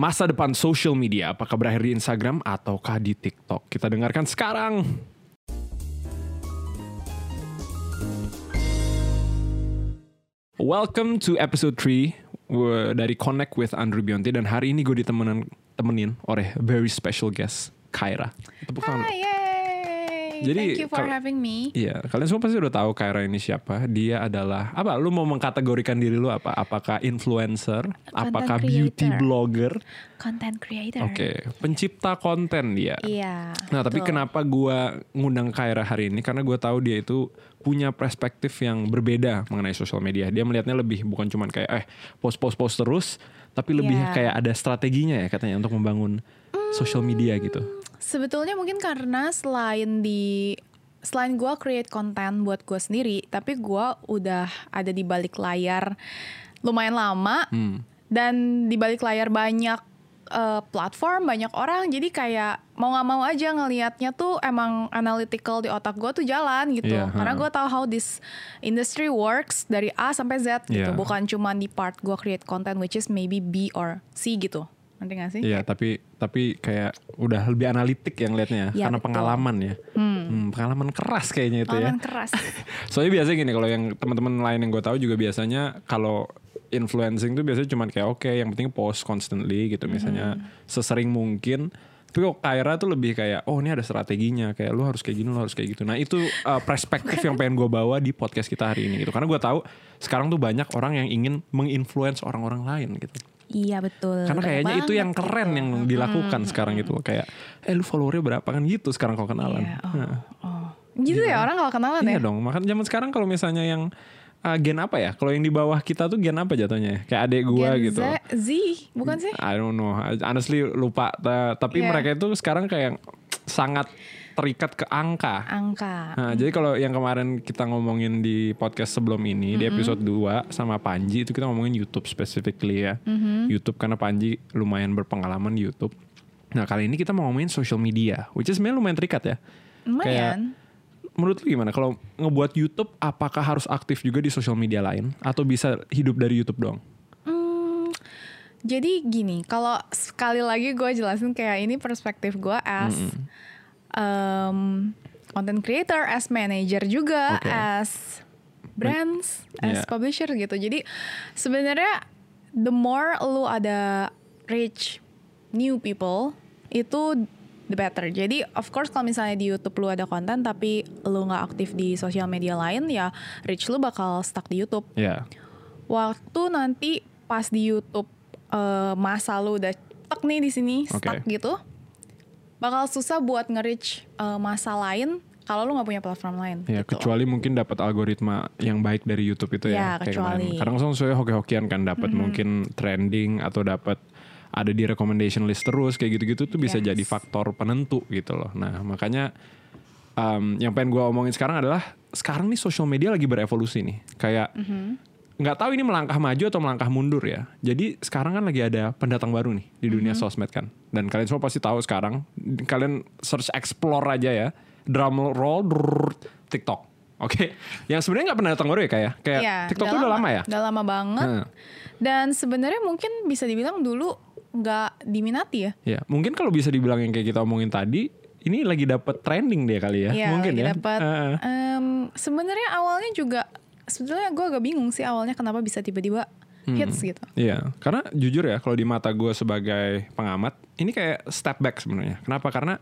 Masa depan social media apakah berakhir di Instagram ataukah di TikTok? Kita dengarkan sekarang. Welcome to episode 3 uh, dari Connect with Andrew Bionti dan hari ini gue ditemenin temenin oleh very special guest Kyra. Tepuk tangan. Hi, yay! Jadi, Thank you for having me. Iya, kalian semua pasti udah tahu Kyra ini siapa. Dia adalah apa? Lu mau mengkategorikan diri lu apa? Apakah influencer? apakah beauty creator. blogger? Content creator. Oke, pencipta konten dia. Iya. Nah, tapi betul. kenapa gua ngundang Kyra hari ini? Karena gue tahu dia itu punya perspektif yang berbeda mengenai sosial media. Dia melihatnya lebih bukan cuman kayak eh post-post-post terus, tapi lebih Iya. kayak ada strateginya ya katanya untuk membangun social media gitu. Sebetulnya mungkin karena selain di selain gue create konten buat gue sendiri, tapi gue udah ada di balik layar lumayan lama Hmm. dan di balik layar banyak eh, platform, banyak orang, jadi kayak mau nggak mau aja ngelihatnya tuh emang analytical di otak gue tuh jalan gitu. Iya, Karena gue tahu how this industry works dari A sampai Z gitu, Iya. bukan cuma di part gue create content which is maybe B or C gitu. Nanti gak sih? Iya, tapi tapi kayak udah lebih analitik yang liatnya Iya, karena betul. pengalaman ya. Hmm, pengalaman keras kayaknya itu ya. Pengalaman keras. Soalnya biasanya gini kalau yang teman-teman lain yang gue tahu juga biasanya kalau influencing tuh biasanya cuma kayak oke yang penting post constantly gitu misalnya sesering mungkin. Tapi kok Kyra tuh lebih kayak oh ini ada strateginya kayak lu harus kayak gini lu harus kayak gitu. Nah itu uh, perspektif yang pengen gue bawa di podcast kita hari ini gitu. Karena gue tahu sekarang tuh banyak orang yang ingin menginfluence orang-orang lain gitu. Iya betul. Karena kayaknya itu yang gitu. keren yang dilakukan sekarang itu kayak eh lu followernya berapa kan gitu sekarang kalau kenalan. Iya, oh, Nah. oh. Gitu ya orang kalau kenalan Iya ya. dong, makanya zaman sekarang kalau misalnya yang uh, gen apa ya? Kalau yang di bawah kita tuh gen apa jatuhnya? Kayak adek gua Gen gitu. Z, Z, bukan sih? I don't know. Honestly lupa. Ta- Tapi Iya. mereka itu sekarang kayak sangat terikat ke angka. Angka. Nah, jadi kalau yang kemarin kita ngomongin di podcast sebelum ini di episode 2 sama Panji itu kita ngomongin YouTube specifically ya. YouTube karena Panji lumayan berpengalaman di YouTube. Nah, kali ini kita mau ngomongin social media, which is sebenarnya lumayan terikat ya. Lumayan. Menurut lu gimana kalau ngebuat YouTube apakah harus aktif juga di social media lain atau bisa hidup dari YouTube doang? Jadi gini, kalau sekali lagi gue jelasin kayak ini perspektif gue as um, content creator, as manager juga, Oke. as brands, as Yeah. publisher gitu. Jadi sebenarnya the more lu ada reach new people itu the better. Jadi of course kalau misalnya di YouTube lu ada konten tapi lu nggak aktif di sosial media lain ya reach lu bakal stuck di YouTube Ya. waktu nanti pas di YouTube eh, masa lu udah stuck nih di sini stuck gitu bakal susah buat nge-reach eh, masa lain kalau lu nggak punya platform lain Ya, gitu. kecuali mungkin dapat algoritma yang baik dari YouTube itu ya. Ya, kayak kecuali. Kadang kan soalnya hoki-hokian kan dapat mungkin trending atau dapat ada di recommendation list terus kayak gitu-gitu tuh bisa Yes. jadi faktor penentu gitu loh. Nah, makanya um, yang pengen gue omongin sekarang adalah sekarang nih social media lagi berevolusi nih. Kayak nggak tahu ini melangkah maju atau melangkah mundur ya. Jadi sekarang kan lagi ada pendatang baru nih di dunia sosmed kan. Dan kalian semua pasti tahu sekarang. Kalian search explore aja ya. Drum roll drrrr, TikTok. Oke, yang sebenarnya nggak pernah datang baru ya kayak kayak Iya, TikTok tuh udah lama ya. udah lama banget Hmm. dan sebenarnya mungkin bisa dibilang dulu nggak diminati ya Ya, mungkin kalau bisa dibilang yang kayak kita omongin tadi, ini lagi dapat trending dia kali ya. Iya, mungkin lagi ya. dapat. Heeh. Em, sebenarnya awalnya juga sebetulnya gue agak bingung sih awalnya kenapa bisa tiba-tiba Hmm. hits gitu Iya, karena jujur ya kalau di mata gue sebagai pengamat, ini kayak step back sebenarnya. Kenapa? Karena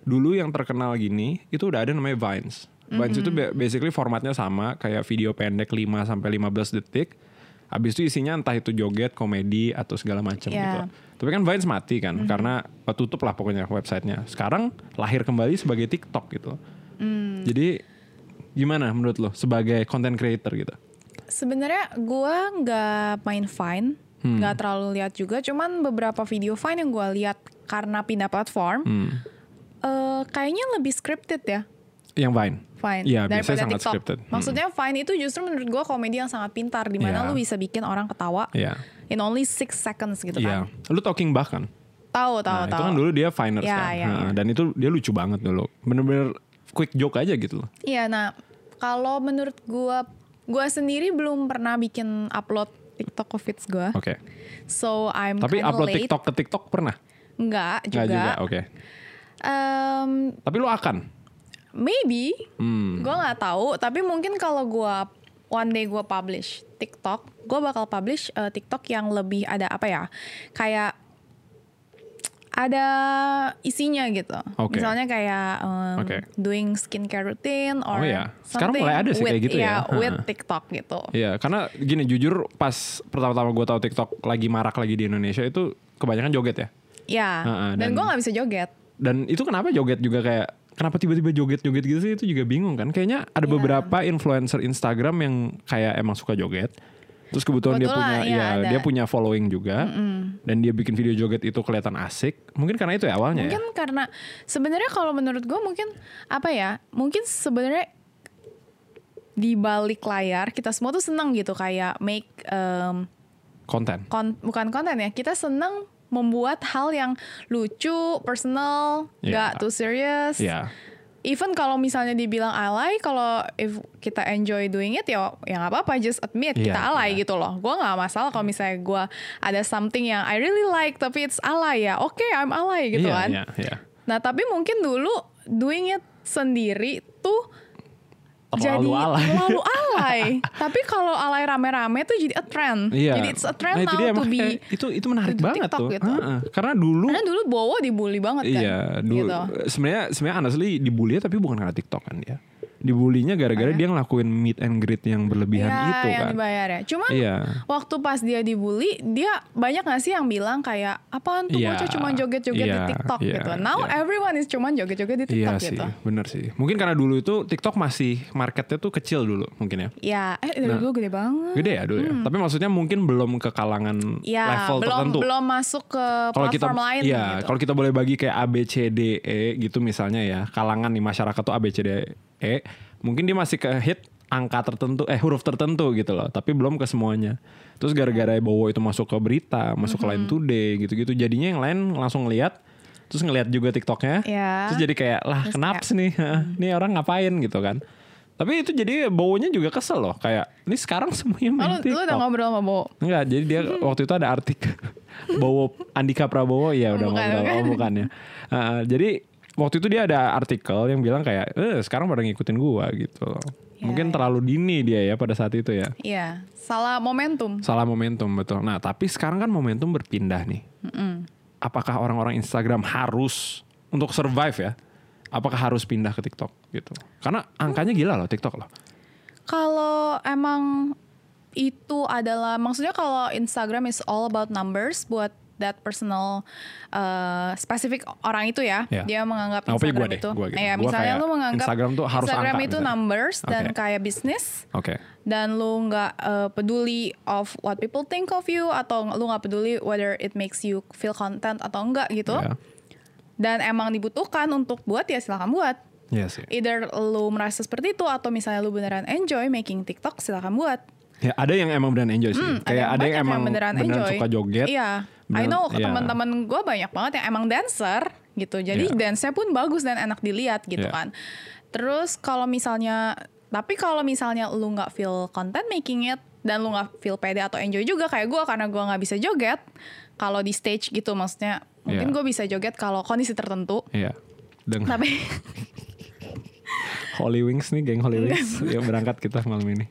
dulu yang terkenal gini itu udah ada namanya Vines. Vines itu ba- basically formatnya sama kayak video pendek 5 sampai 15 detik. Habis itu isinya entah itu joget, komedi atau segala macam Iya. gitu. Tapi kan Vines mati kan karena eh, tutup lah pokoknya websitenya. Sekarang lahir kembali sebagai TikTok gitu. Jadi gimana menurut lo sebagai content creator gitu? Sebenarnya gue nggak main Vine, Hmm. nggak terlalu lihat juga. Cuman beberapa video Vine yang gue lihat karena pindah platform, Hmm. eh, kayaknya lebih scripted ya Yang Vine. Vine Iya, daripada biasanya sangat TikTok. scripted. Hmm. Maksudnya Vine itu justru menurut gue komedi yang sangat pintar, di mana Iya. lu bisa bikin orang ketawa Iya. in only six seconds gitu Iya. kan. Lu talking bahkan. Tahu tahu Nah, itu tahu. kan dulu dia finers Ya, kan. ya, Nah, ya. Dan itu dia lucu banget dulu. Bener-bener quick joke aja gitu loh. Iya, nah kalau menurut gua gua sendiri belum pernah bikin upload TikTok feeds gue. Oke. So I'm Tapi upload late. TikTok ke TikTok pernah? Enggak Nggak juga. juga. Oke. Em, Tapi lu akan? maybe. Hmm. Gue nggak tahu. Tapi mungkin kalau gue one day gue publish TikTok, gue bakal publish eh, TikTok yang lebih ada apa ya? Kayak ada isinya gitu. Oke. Misalnya kayak em, Oke. doing skincare routine or Oh iya. Sekarang mulai ada sih with, kayak gitu ya. with Ha. TikTok gitu. Iya, karena gini jujur pas pertama-tama gue tahu TikTok lagi marak lagi di Indonesia itu kebanyakan joget ya. Ya. Ha-ha, dan, dan- gue nggak bisa joget. Dan itu kenapa joget juga kayak kenapa tiba-tiba joget-joget gitu sih itu juga bingung kan. Kayaknya ada Iya. beberapa influencer Instagram yang kayak emang suka joget. Terus kebetulan, dia Kebetulan, punya ya ada. dia punya following juga dan dia bikin video joget itu kelihatan asik. Mungkin karena itu ya awalnya ya. Mungkin karena sebenarnya kalau menurut gue mungkin apa ya? Mungkin sebenarnya di balik layar kita semua tuh senang gitu kayak make em, Konten. kon- bukan konten ya. Kita senang membuat hal yang lucu, personal, Iya. gak too serious. Iya. Even kalau misalnya dibilang alay, kalau if kita enjoy doing it ya ya nggak apa-apa, just admit kita Iya, alay iya. gitu loh. Gue nggak masalah kalau misalnya gue ada something yang I really like tapi it's alay ya. Oke, I'm alay gitu iya, kan. Iya, iya. Nah tapi mungkin dulu doing it sendiri tuh Terlalu jadi alay. terlalu alay. tapi kalau alay rame-rame tuh jadi a trend. Iya. Jadi it's a trend Nah, itu now to be. itu itu menarik banget TikTok tuh. gitu. Ha-ha. Karena dulu Karena dulu Bowo dibully banget kan. Iya, dulu Gitu. sebenarnya sebenarnya honestly dibully tapi bukan karena TikTok kan dia. Dibulinya gara-gara dia ngelakuin meet and greet yang berlebihan Iya, itu yang kan. dibayar ya. Cuman Iya. waktu pas dia dibully, dia banyak gak sih yang bilang kayak apaan tuh Iya, bocah cuma joget-joget di iya, TikTok iya, gitu. Now iya. everyone is cuma joget-joget di Iya TikTok sih, gitu. bener sih. Mungkin karena dulu itu TikTok masih marketnya tuh kecil dulu mungkin ya. Ya, eh dari Nah. dulu gede banget. Gede ya dulu ya. Tapi maksudnya mungkin belum ke kalangan Ya, level belum tertentu. belum masuk ke kita, platform lain iya, gitu. kalau kita boleh bagi kayak A B C D E gitu misalnya ya, kalangan nih masyarakat tuh A B C D E, mungkin dia masih ke hit angka tertentu, eh huruf tertentu gitu loh, tapi belum ke semuanya. Terus gara-gara Bowo itu masuk ke berita, masuk ke Line Today gitu-gitu, jadinya yang lain langsung ngeliat, terus ngeliat juga TikToknya, Iya. terus jadi kayak lah Terus kenapa sih nih, nih orang ngapain gitu kan? Tapi itu jadi Bowonya juga kesel loh, kayak ini sekarang semuanya Oh, main lu, udah TikTok. ngobrol sama Bo? Enggak, jadi dia waktu itu ada artikel Bowo Andika Prabowo ya udah Bukan, ngobrol bukan. oh bukan ya. Uh, jadi waktu itu dia ada artikel yang bilang kayak eh sekarang pada ngikutin gua gitu. Ya, Mungkin ya. terlalu dini dia ya pada saat itu ya. Iya, salah momentum. Salah momentum betul. Nah, tapi sekarang kan momentum berpindah nih. Apakah orang-orang Instagram harus untuk survive ya? Apakah harus pindah ke TikTok gitu? Karena angkanya gila loh TikTok loh. Kalau emang itu adalah maksudnya kalau Instagram is all about numbers buat that personal uh, spesifik orang itu ya Ya. dia menganggap Nah, Instagram gua deh, itu gua gitu. ya Gua misalnya lu menganggap Instagram tuh harus Instagram angka itu misalnya. numbers dan Oke. kayak bisnis Oke. dan lu nggak uh, peduli of what people think of you atau lu nggak peduli whether it makes you feel content atau enggak gitu Ya. dan emang dibutuhkan untuk buat ya silahkan buat Iya sih. either lu merasa seperti itu atau misalnya lu beneran enjoy making TikTok silahkan buat Ya ada yang emang beneran enjoy sih. Hmm, kayak ada yang, banyak emang beneran, enjoy. suka joget. Iya. I beneran- know iya. teman-teman gue banyak banget yang emang dancer gitu. Jadi Iya. dance-nya pun bagus dan enak dilihat gitu Iya. kan. Terus kalau misalnya tapi kalau misalnya lu nggak feel content making it dan lu nggak feel pede atau enjoy juga kayak gue karena gue nggak bisa joget kalau di stage gitu maksudnya mungkin Iya. gue bisa joget kalau kondisi tertentu Iya. Dengan tapi Holy Wings nih, geng Holy Wings yang berangkat kita malam ini.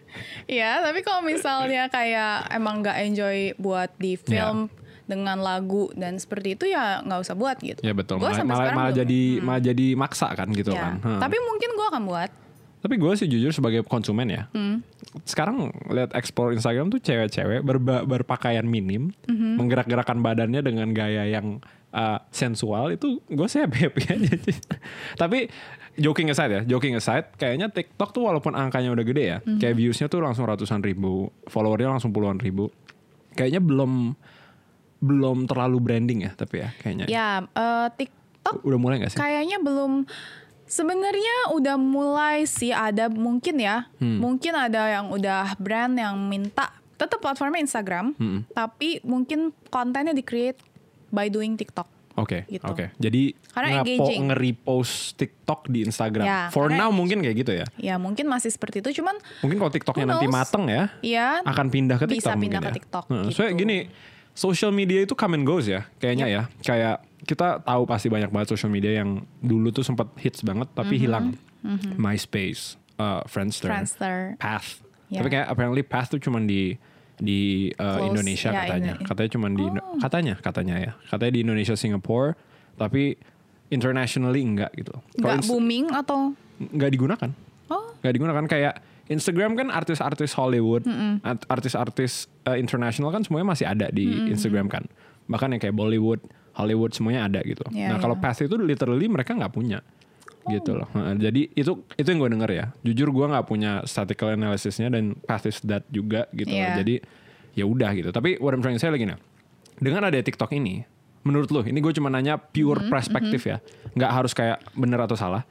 ya tapi kalau misalnya kayak emang nggak enjoy buat di film dengan lagu dan seperti itu ya nggak usah buat gitu Ya betul. Gua Malah, malah, sekarang malah belum. jadi malah jadi maksa kan gitu Ya, kan. Hah. Tapi mungkin gue akan buat. Tapi gue sih jujur sebagai konsumen ya. Hmm. Sekarang lihat explore Instagram tuh cewek-cewek berba- berpakaian minim, Mhm. menggerak-gerakan badannya dengan gaya yang uh, sensual itu gue sih happy happy aja. Tapi joking aside ya, joking aside, kayaknya TikTok tuh walaupun angkanya udah gede ya, Mhm. kayak viewsnya tuh langsung ratusan ribu, followernya langsung puluhan ribu, kayaknya belum belum terlalu branding ya, tapi ya kayaknya. Ya, eh, TikTok Udah mulai gak sih? kayaknya belum. Sebenarnya udah mulai sih ada mungkin ya, Hmm. mungkin ada yang udah brand yang minta tetap platformnya Instagram, Hmm. tapi mungkin kontennya di create by doing TikTok. Oke, Gitu. oke. Jadi Karena ngepo- engaging. nge-repost TikTok di Instagram. Ya, For now mungkin kayak gitu ya. Ya mungkin masih seperti itu, cuman Mungkin kalau TikToknya nanti mateng ya, ya akan pindah ke Bisa TikTok pindah mungkin ke ya. TikTok, Heeh, gitu. Soalnya gini, social media itu come and goes ya, kayaknya ya. Kayak kita tahu pasti banyak banget social media yang dulu tuh sempat hits banget tapi hilang. MySpace, uh, Friendster, Friendster. Path. Ya. Tapi kayak apparently Path tuh cuman di di uh, Close, Indonesia ya, katanya. Indo- Katanya cuman di Oh. katanya katanya ya. Katanya di Indonesia Singapore tapi internationally enggak gitu. Kalau nggak Inst- booming atau nggak digunakan oh nggak digunakan kayak Instagram kan artis-artis Hollywood, art- artis-artis uh, internasional kan semuanya masih ada di Instagram kan. Bahkan yang kayak Bollywood, Hollywood semuanya ada gitu. Iya, nah kalau iya. Path itu literally mereka nggak punya gitu loh. Nah, jadi itu itu yang gue denger ya. Jujur gue nggak punya statistical analysisnya dan Path is that juga gitu. loh. Iya. Jadi ya udah gitu. Tapi what I'm trying to say lagi nih, dengan ada TikTok ini, menurut lo ini gue cuma nanya pure perspektif ya, nggak harus kayak bener atau salah.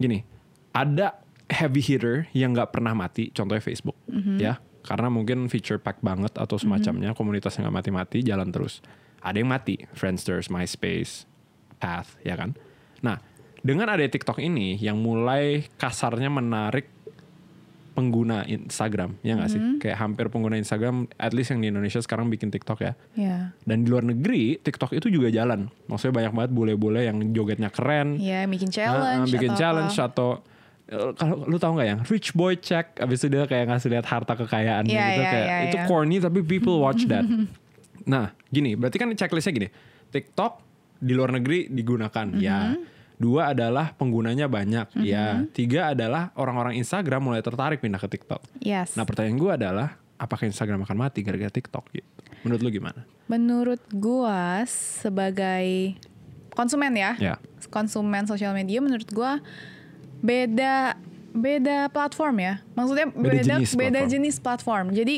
Gini, ada heavy hitter yang nggak pernah mati, contohnya Facebook, ya, karena mungkin feature pack banget atau semacamnya, komunitasnya nggak mati-mati, jalan terus. Ada yang mati, Friendsters, MySpace, Path, ya kan. Nah, dengan ada TikTok ini yang mulai kasarnya menarik pengguna Instagram, ya nggak sih? Kayak hampir pengguna Instagram, at least yang di Indonesia sekarang bikin TikTok ya. ya Dan di luar negeri, TikTok itu juga jalan. Maksudnya banyak banget bule-bule yang jogetnya keren, ya bikin Ah, challenge ah, bikin atau challenge apa. atau eh, kalau lu tahu nggak yang rich boy check abis itu dia kayak ngasih lihat harta kekayaannya Iya, gitu iya, kayak iya, itu iya. corny tapi people watch that. nah gini berarti kan checklistnya gini TikTok di luar negeri digunakan Mhm. ya dua adalah penggunanya banyak ya tiga adalah orang-orang Instagram mulai tertarik pindah ke TikTok. yes Nah pertanyaan gue adalah apakah Instagram akan mati gara-gara TikTok gitu? Menurut lu gimana? menurut gua sebagai konsumen ya Ya. konsumen sosial media menurut gua beda beda platform ya maksudnya Beda beda jenis beda platform. jenis platform jadi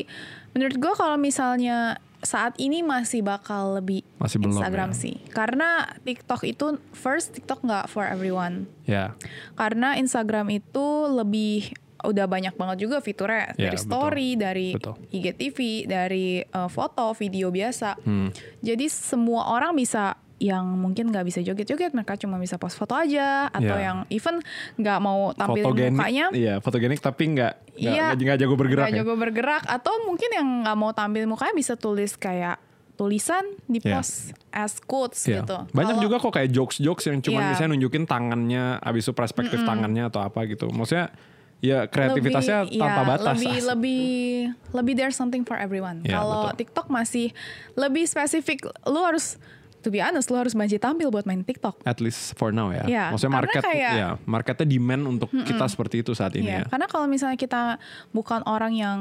menurut gua kalau misalnya saat ini masih bakal lebih Masih belum, Instagram ya. sih karena TikTok itu first TikTok nggak for everyone Ya. karena Instagram itu lebih udah banyak banget juga fiturnya Ya, dari betul. story, dari Betul. IGTV, dari uh, foto, video biasa. Hmm. Jadi semua orang bisa yang mungkin nggak bisa joget-joget, mereka cuma bisa post foto aja atau Ya. yang even nggak mau tampilin fotogenik, mukanya. iya fotogenik tapi nggak Iya. nggak jago bergerak nggak ya. jago bergerak atau mungkin yang nggak mau tampil mukanya bisa tulis kayak tulisan di Iya. post as quotes Iya. gitu. Banyak Kalau- juga kok kayak jokes-jokes yang cuma Iya. misalnya nunjukin tangannya, abis itu perspektif tangannya atau apa gitu. Maksudnya ya kreativitasnya Lebih- tanpa ya, batas. Lebih lebih lebih there's something for everyone. Ya, Kalau. TikTok masih lebih spesifik, lu harus to be honest, lu harus maju tampil buat main TikTok. At least for now ya. Iya, Maksudnya market kayak- ya, marketnya demand untuk kita seperti itu saat ini Iya, ya. karena kalau misalnya kita bukan orang yang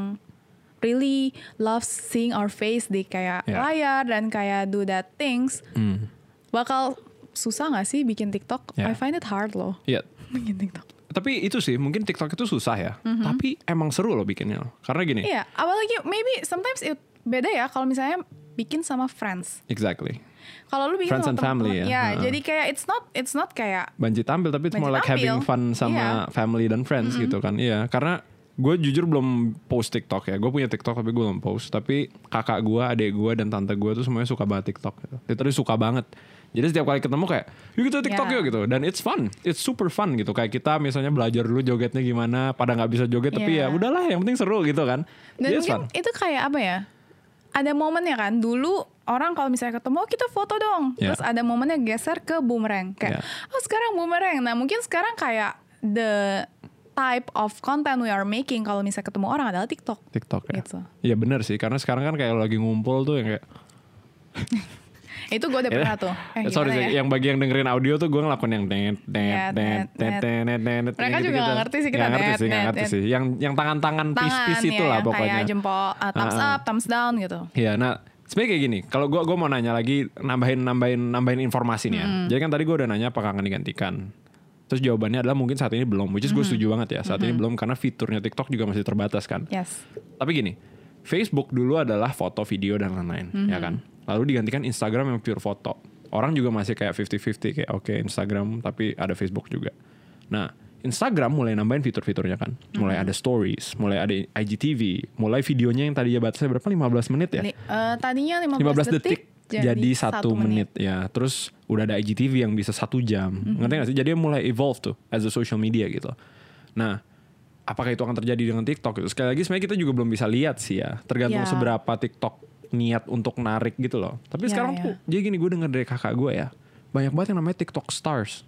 really loves seeing our face di kayak Iya. layar dan kayak do that things, Hmm. bakal susah nggak sih bikin TikTok? Iya. I find it hard loh Iya. bikin TikTok. Tapi itu sih mungkin TikTok itu susah ya. Tapi emang seru loh bikinnya. Karena gini. Iya, apalagi maybe sometimes it beda ya kalau misalnya bikin sama friends. Exactly. Kalau lu bikin Friends sama and family ya. ya, Ha. jadi kayak it's not it's not kayak Banji tampil tapi it's more like tampil. having fun sama family dan friends gitu kan. Iya, karena gue jujur belum post TikTok ya. Gue punya TikTok tapi gue belum post. Tapi kakak gue, adik gue dan tante gue tuh semuanya suka banget TikTok. Gitu. Literally suka banget. Jadi setiap kali ketemu kayak, yuk kita TikTok Ya. yuk gitu. Dan it's fun, it's super fun gitu. Kayak kita misalnya belajar dulu jogetnya gimana. Pada nggak bisa joget tapi ya Ya. udahlah yang penting seru gitu kan. dan Jadi it's mungkin fun. itu kayak apa ya? Ada momennya kan dulu orang kalau misalnya ketemu "Oh, kita foto dong. Ya. Terus ada momennya geser ke boomerang kayak Ya. oh sekarang boomerang. Nah, mungkin sekarang kayak the type of content we are making kalau misalnya ketemu orang adalah TikTok. TikTok ya. Gitu. Iya bener sih, karena sekarang kan kayak lagi ngumpul tuh yang kayak Itu gue udah pernah tuh. Eh, Sorry gimana sih, ya? yang bagi yang dengerin audio tuh gue ngelakuin yang net net net net, net net net net Mereka juga nggak ngerti sih kita Nggak ngerti net, sih, net, ngerti net. sih. Yang yang tangan-tangan Tangan pis-pis itu ya, lah yang pokoknya. Kayak jempol uh, thumbs Ah, ah. up, thumbs down gitu. Iya, nah sebenarnya kayak gini. Kalau gue gua mau nanya lagi, nambahin nambahin nambahin informasi nih ya. Jadi kan tadi gue udah nanya apakah akan digantikan. Terus jawabannya adalah mungkin saat ini belum. Which is gue setuju banget ya. Saat ini belum karena fiturnya TikTok juga masih terbatas kan. Yes. Tapi gini, Facebook dulu adalah foto, video dan lain-lain, ya kan. Lalu digantikan Instagram yang pure foto. Orang juga masih kayak 50-50 kayak oke Instagram tapi ada Facebook juga. Nah, Instagram mulai nambahin fitur-fiturnya kan. Mulai ada stories, mulai ada IGTV, mulai videonya yang tadinya batasnya berapa 15 menit ya. Eh, tadinya 15, 15 detik. jadi, satu menit. ya terus udah ada IGTV yang bisa satu jam Mhm. ngerti gak sih jadi mulai evolve tuh as a social media gitu nah apakah itu akan terjadi dengan TikTok itu sekali lagi sebenarnya kita juga belum bisa lihat sih ya tergantung Ya. seberapa TikTok niat untuk narik gitu loh tapi Ya, sekarang ya. tuh jadi gini gue denger dari kakak gue ya banyak banget yang namanya TikTok stars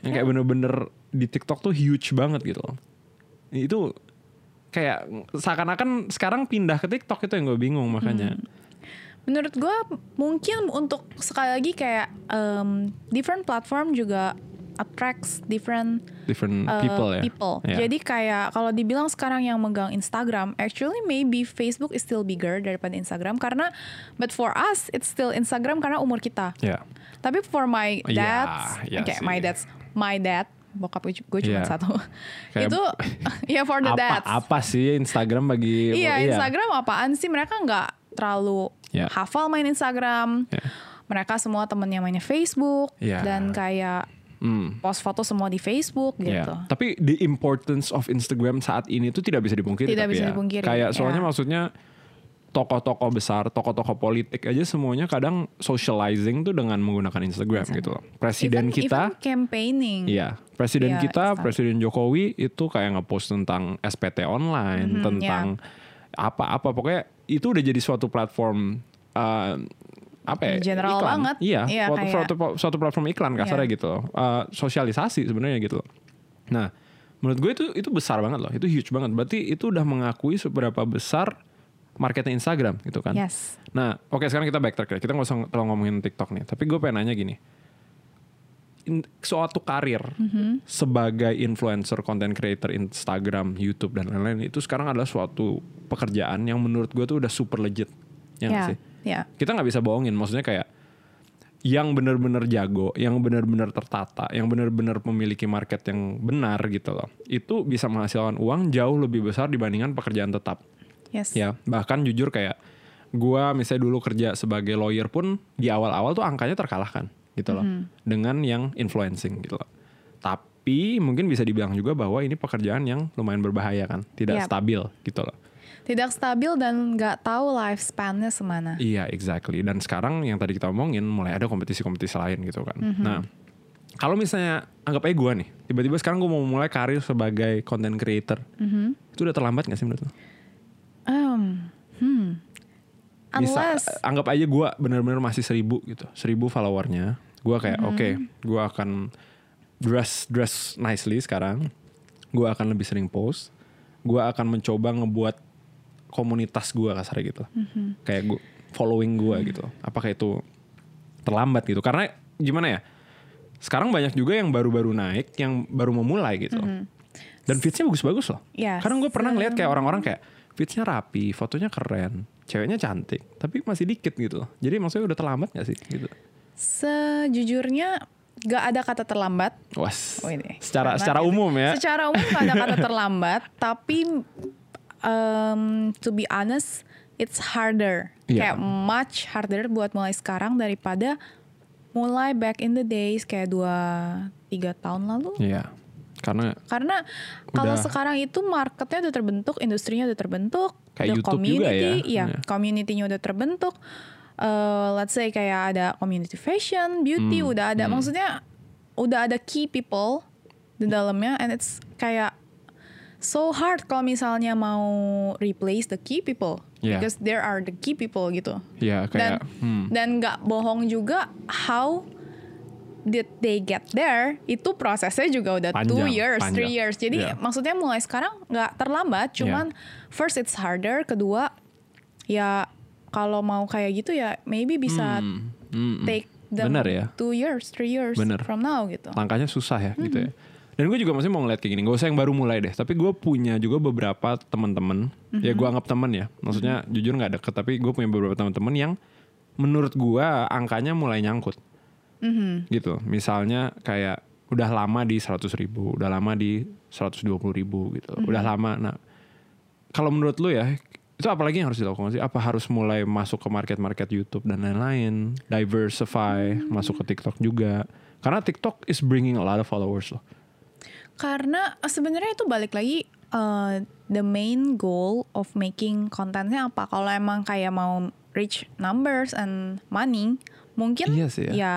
yang Ya. kayak bener-bener di TikTok tuh huge banget gitu loh itu kayak seakan-akan sekarang pindah ke TikTok itu yang gue bingung makanya Menurut gue mungkin untuk sekali lagi kayak um, different platform juga attracts different different uh, people ya people. Ya. Jadi kayak kalau dibilang sekarang yang megang Instagram, actually maybe Facebook is still bigger daripada Instagram karena but for us it's still Instagram karena umur kita. ya Tapi for my dads, iya kayak sih. my dads, my dad, bokap gue, cuma Iya. satu. Kayak- itu ya for the apa dads. apa sih Instagram bagi Iya, Instagram apaan sih? Mereka nggak terlalu Iya. hafal main Instagram. Iya. Mereka semua temennya mainnya Facebook Iya. dan kayak Hmm. post foto semua di Facebook Ya, gitu. Tapi the importance of Instagram saat ini tuh tidak bisa dipungkiri. Tidak tapi bisa ya. dipungkiri, Kayak soalnya ya. maksudnya tokoh-tokoh besar, tokoh-tokoh politik aja semuanya kadang socializing tuh dengan menggunakan Instagram gitu loh. Presiden Even- kita, even campaigning. iya, presiden Iya, kita. Presiden Jokowi itu kayak ngepost tentang SPT online, Mhm, tentang apa-apa pokoknya itu udah jadi suatu platform uh, apa ya? General iklan. banget. Iya, Iya, suatu, kayak- suatu, suatu platform iklan kasarnya Iya. gitu loh. Uh, sosialisasi sebenarnya gitu loh. Nah, menurut gue itu itu besar banget loh. Itu huge banget. Berarti itu udah mengakui seberapa besar marketnya Instagram gitu kan. Yes. Nah, oke sekarang kita backtrack ya. Kita nggak usah terlalu ngomongin TikTok nih. Tapi gue pengen nanya gini. In- suatu karir Mm-hmm. sebagai influencer, content creator Instagram, YouTube dan lain-lain itu sekarang adalah suatu pekerjaan yang menurut gue tuh udah super legit. Ya Ya, sih? ya. Kita nggak bisa bohongin. Maksudnya kayak yang benar-benar jago, yang benar-benar tertata, yang benar-benar memiliki market yang benar gitu loh. Itu bisa menghasilkan uang jauh lebih besar dibandingkan pekerjaan tetap. Yes. Ya, bahkan jujur kayak gua misalnya dulu kerja sebagai lawyer pun di awal-awal tuh angkanya terkalahkan gitu loh dengan yang influencing gitu loh. Tapi mungkin bisa dibilang juga bahwa ini pekerjaan yang lumayan berbahaya kan, tidak Yap. stabil gitu loh. Tidak stabil dan nggak tahu lifespan-nya semana. Iya, exactly. Dan sekarang yang tadi kita omongin mulai ada kompetisi-kompetisi lain gitu kan. Nah, kalau misalnya anggap aja gua nih, tiba-tiba sekarang gue mau mulai karir sebagai content creator, itu udah terlambat gak sih menurut lo? Um, hmm. Bisa, Unless anggap aja gue bener-bener masih seribu gitu, seribu followernya. Gue kayak oke, gue akan dress dress nicely sekarang. Gue akan lebih sering post. Gue akan mencoba ngebuat komunitas gue kasar gitu, kayak gue following gue gitu. Apakah itu terlambat gitu? Karena gimana ya? Sekarang banyak juga yang baru-baru naik, yang baru memulai gitu. Dan feedsnya bagus-bagus loh. Yes. Karena gue pernah ngeliat kayak orang-orang kayak feedsnya rapi, fotonya keren, ceweknya cantik, tapi masih dikit gitu. loh. Jadi maksudnya udah terlambat gak sih? Gitu. sejujurnya nggak ada kata terlambat. Was. Oh, ini. Secara Karena secara umum ya. Secara umum gak ada kata terlambat, tapi um, to be honest, it's harder. Iya. Kayak much harder buat mulai sekarang daripada mulai back in the days kayak dua tiga tahun lalu. Iya. Karena Karena kalau sekarang itu marketnya udah terbentuk, industrinya udah terbentuk, Kayak the YouTube juga community, ya. iya, Iya. community-nya udah terbentuk. Eh, let's say kayak ada community fashion, beauty, Hmm, udah ada. Maksudnya udah ada key people di dalamnya, and it's kayak so hard kalau misalnya mau replace the key people, Iya. because there are the key people gitu. ya Dan kayak hmm, dan nggak bohong juga how did they get there itu prosesnya juga udah two Panjang, years, panjang. three years. Jadi Iya. maksudnya mulai sekarang nggak terlambat, cuman first it's harder, kedua ya kalau mau kayak gitu ya maybe bisa hmm, hmm, take them Bener ya. two years, three years Bener. from now gitu. langkahnya susah ya gitu ya. Mm-hmm. Dan gue juga masih mau ngeliat kayak gini. Gak usah yang baru mulai deh. Tapi gue punya juga beberapa teman-teman. Ya Mm-hmm. gue anggap teman ya. Maksudnya jujur nggak deket. Tapi gue punya beberapa teman-teman yang menurut gue angkanya mulai nyangkut. Mhm. Gitu. Misalnya kayak udah lama di 100 ribu. Udah lama di 120 ribu gitu. Mm-hmm. Udah lama. Nah kalau menurut lu ya. Itu apalagi yang harus dilakukan sih? Apa harus mulai masuk ke market-market YouTube dan lain-lain? Diversify, Hmm. masuk ke TikTok juga. Karena TikTok is bringing a lot of followers loh. Karena eh, sebenarnya itu balik lagi uh, the main goal of making kontennya apa? Kalau emang kayak mau reach numbers and money, mungkin Iya sih ya. ya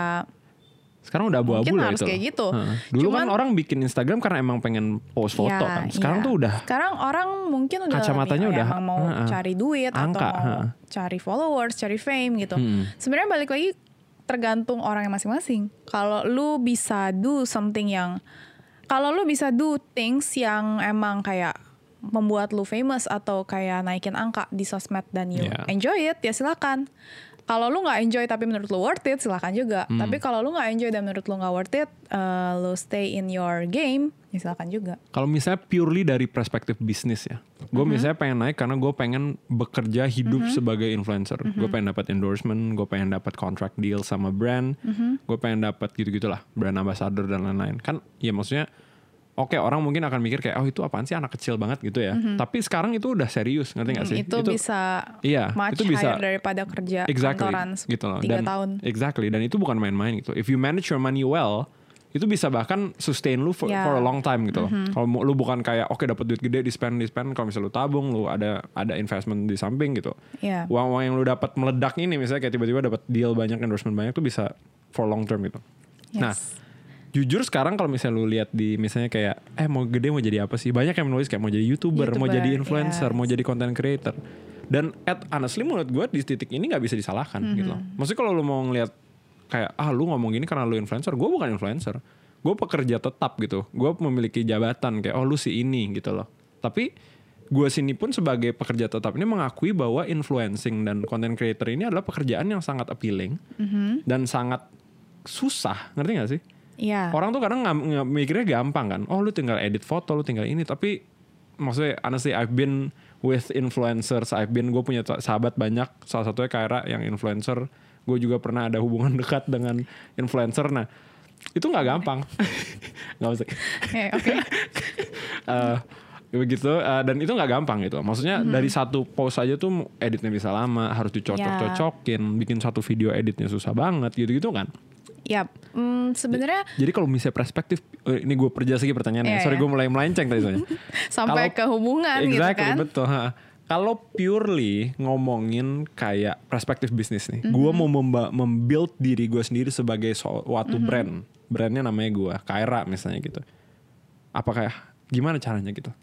Sekarang udah abu-abu Mungkin lah harus itu. kayak gitu. Heeh. Dulu kan Cuman- orang bikin Instagram karena emang pengen post foto ya, kan. Sekarang iya. tuh udah Sekarang orang mungkin udah Kacamatanya lebih, ya, udah, emang mau heeh. cari duit Angka, atau mau heeh. cari followers, cari fame gitu. Hmm. Sebenarnya balik lagi tergantung orang yang masing-masing. Kalau lu bisa do something yang kalau lu bisa do things yang emang kayak membuat lu famous atau kayak naikin angka di sosmed dan you Yeah. enjoy it ya silakan. Kalau lu nggak enjoy tapi menurut lu worth it silakan juga. Hmm. Tapi kalau lu nggak enjoy dan menurut lu nggak worth it, uh, lu stay in your game ya silakan juga. kalau misalnya purely dari perspektif bisnis ya. Gue Mm-hmm. misalnya pengen naik karena gue pengen bekerja hidup sebagai influencer. Gue Mm-hmm. pengen dapat endorsement, gue pengen dapat contract deal sama brand, Mm-hmm. gue pengen dapat gitu-gitulah, brand ambassador dan lain-lain. Kan ya maksudnya Oke orang mungkin akan mikir kayak oh itu apaan sih anak kecil banget gitu ya. Tapi sekarang itu udah serius ngerti gak sih? Mm-hmm. Itu, bisa iya, much itu bisa- daripada kerja exactly kantoran gitu loh. dan, tahun. Exactly dan itu bukan main-main gitu. If you manage your money well, itu bisa bahkan sustain lu for, Yeah. for a long time gitu Mm-hmm. loh. Kalau lu bukan kayak oke dapat duit gede di spend di spend kalau misalnya lu tabung, lu ada ada investment di samping gitu. Iya. Uang-uang yang lu dapat meledak ini misalnya kayak tiba-tiba dapat deal banyak endorsement banyak tuh bisa for long term gitu. Nah, Yes. Jujur sekarang kalau misalnya lu lihat di misalnya kayak eh mau gede mau jadi apa sih? Banyak yang menulis kayak mau jadi YouTuber, mau YouTuber, jadi influencer, yes. mau jadi content creator. Dan at honestly menurut gue di titik ini nggak bisa disalahkan Mm-hmm. gitu loh. Maksudnya kalau lu mau ngelihat kayak ah lu ngomong gini karena lu influencer, gue bukan influencer. Gue pekerja tetap gitu. Gue memiliki jabatan kayak oh lu si ini gitu loh. Tapi gue sini pun sebagai pekerja tetap ini mengakui bahwa influencing dan content creator ini adalah pekerjaan yang sangat appealing Mm-hmm. dan sangat susah, ngerti gak sih? Iya. Orang tuh kadang nggak mikirnya gampang kan. Oh lu tinggal edit foto, lu tinggal ini. Tapi maksudnya honestly I've been with influencers. I've been gue punya sahabat banyak. Salah satunya Kaira yang influencer. Gue juga pernah ada hubungan dekat dengan influencer. Nah itu nggak gampang. Nggak usah. Oke. Eh, begitu eh, dan itu nggak gampang gitu. Maksudnya Mm-hmm. dari satu post aja tuh editnya bisa lama, harus dicocok-cocokin, bikin satu video editnya susah banget gitu-gitu kan. Ya, mm, sebenarnya Jadi kalau misalnya perspektif, eh, ini gue perjelas lagi pertanyaannya. Iya, Sorry iya. gue mulai melenceng tadi soalnya. sampai Kalau- ke hubungan gitu exactly, kan. betul. ha. Kalau purely ngomongin kayak perspektif bisnis nih, Mhm. gue mau memba- membuild diri gue sendiri sebagai suatu Mhm. brand, brandnya namanya gue, Kaira misalnya gitu. Apakah gimana caranya gitu?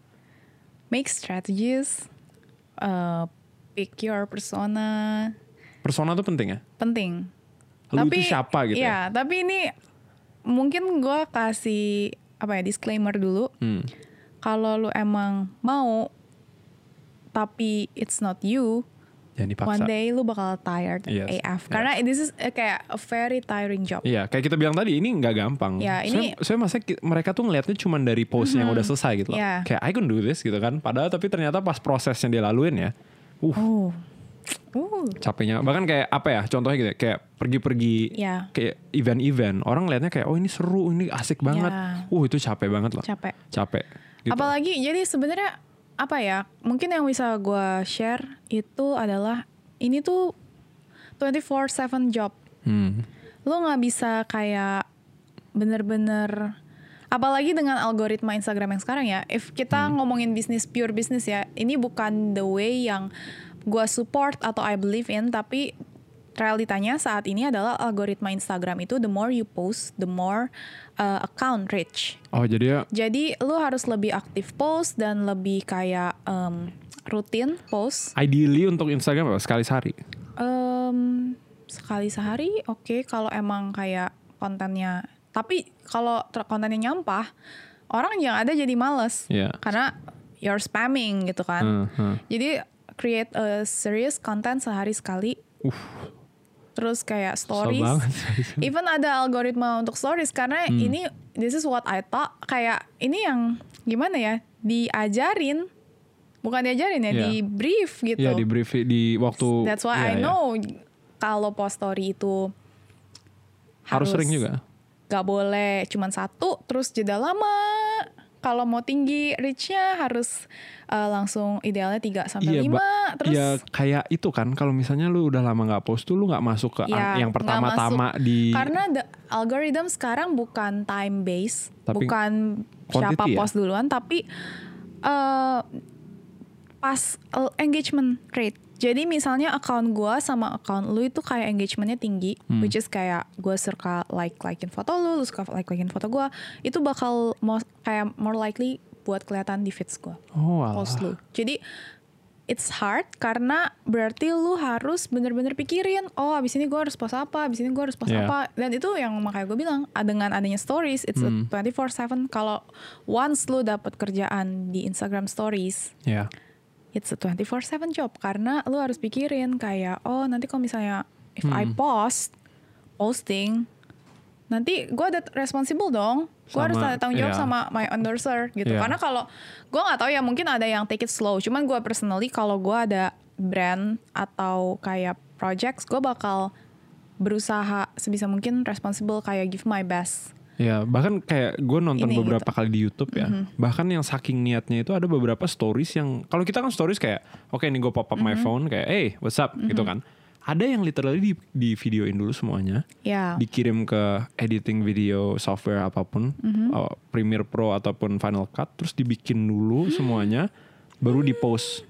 Make strategies, uh, pick your persona, Persona tuh penting ya. penting. Lu itu siapa gitu ya? Iya, tapi ini mungkin gue kasih apa ya disclaimer dulu. Hmm. Kalau lu emang mau, tapi it's not you, Jangan dipaksa. one day lu bakal tired Yes, AF. yeah. Karena this is eh, kayak a very tiring job. Iya, kayak kita bilang tadi ini nggak gampang. Ya, ini- saya, saya masa mereka tuh ngelihatnya cuma dari post yang udah selesai gitu loh. Iya. Kayak I can do this gitu kan. Padahal tapi ternyata pas prosesnya dia laluin ya, uh Oh, uh, capeknya. Bahkan kayak apa ya? Contohnya gitu, ya, kayak pergi-pergi Iya. kayak event-event. Orang ngelihatnya kayak oh ini seru, ini asik banget. Iya. Uh itu capek banget loh. capek. Capek. Gitu. Apalagi jadi sebenarnya apa ya? Mungkin yang bisa gue share itu adalah ini tuh 24/7 job. Hmm. Lo nggak bisa kayak bener-bener apalagi dengan algoritma Instagram yang sekarang ya. If kita ngomongin bisnis pure bisnis ya, ini bukan the way yang gue support atau I believe in, tapi realitanya saat ini adalah algoritma Instagram itu the more you post, the more uh, account reach. Oh jadi ya Jadi lu harus lebih aktif post dan lebih kayak em, rutin post. ideally untuk Instagram apa? Sekali sehari. Em, sekali sehari oke kalau emang kayak kontennya. Tapi kalau kontennya nyampah, orang yang ada jadi males. Iya. Karena you're spamming gitu kan. Hmm, hmm. Jadi create a serious content sehari sekali. Uh, Terus kayak stories. Even ada algoritma untuk stories karena Hmm. ini this is what I thought kayak ini yang gimana ya diajarin bukan diajarin ya Iya. di brief gitu. Iya di brief di waktu. That's why Iya, I iya. know kalau post story itu Harus sering juga. Gak boleh cuman satu terus jeda lama. Kalau mau tinggi reach-nya harus uh, langsung idealnya 3 sampai Ba- 5 terus ya kayak itu kan kalau misalnya lu udah lama nggak post tuh lu nggak masuk ke Ya, ang- yang pertama-tama di Karena the algorithm sekarang bukan time based, Tapi bukan siapa ya? post duluan, tapi uh, pas uh, engagement rate. Jadi misalnya account gue sama account lu itu kayak engagementnya tinggi, Hmm. which is kayak gue suka like likein foto lu, lu suka like likein foto gue, itu bakal mo- kayak more likely buat kelihatan di feeds gue, Oh, alah. post lu. Jadi it's hard karena berarti lu harus bener-bener pikirin, oh abis ini gue harus post apa, abis ini gue harus post Yeah. apa, dan itu yang makanya gue bilang ah, dengan adanya stories, it's Hmm. a 24/7. Kalau once lu dapat kerjaan di Instagram Stories, Ya. It's a 24/7 job karena lu harus pikirin kayak oh nanti kalau misalnya if I Hmm. post posting nanti gue ada responsible dong gue harus ada tanggung jawab iya. sama my endorser gitu Iya. karena kalau gue nggak tahu ya mungkin ada yang take it slow cuman gue personally kalau gue ada brand atau kayak projects gue bakal berusaha sebisa mungkin responsible kayak give my best Ya, bahkan kayak gue nonton Ini beberapa gitu. kali di YouTube ya. Bahkan yang saking niatnya itu ada beberapa stories yang kalau kita kan stories kayak oke nih gue pop up my phone kayak hey what's up gitu kan. Ada yang literally di, di videoin dulu semuanya, ya dikirim ke editing video software apa pun, uh, Premiere Pro ataupun Final Cut, terus dibikin dulu semuanya, baru di post.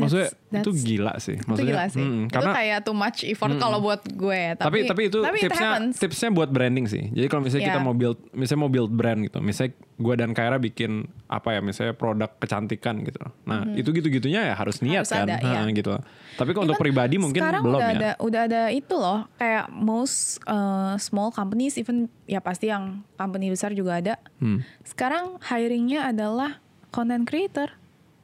Maksudnya That's- itu gila sih. itu Maksudnya, gila sih mm, itu karena kayak too much effort kalau buat gue ya. tapi tapi itu it tipsnya tipsnya buat branding sih. Jadi kalau misalnya kita Yeah. mau build misalnya mau build brand gitu. Misalnya gue dan Kaira bikin apa ya misalnya produk kecantikan gitu. Nah, itu gitu-gitunya ya harus niat Harus kan. ada, iya. Nah, gitu. Tapi kalau untuk pribadi mungkin sekarang belum udah ya. ada udah ada itu loh kayak most uh, small companies even ya pasti yang company besar juga ada Hmm. sekarang hiringnya adalah content creator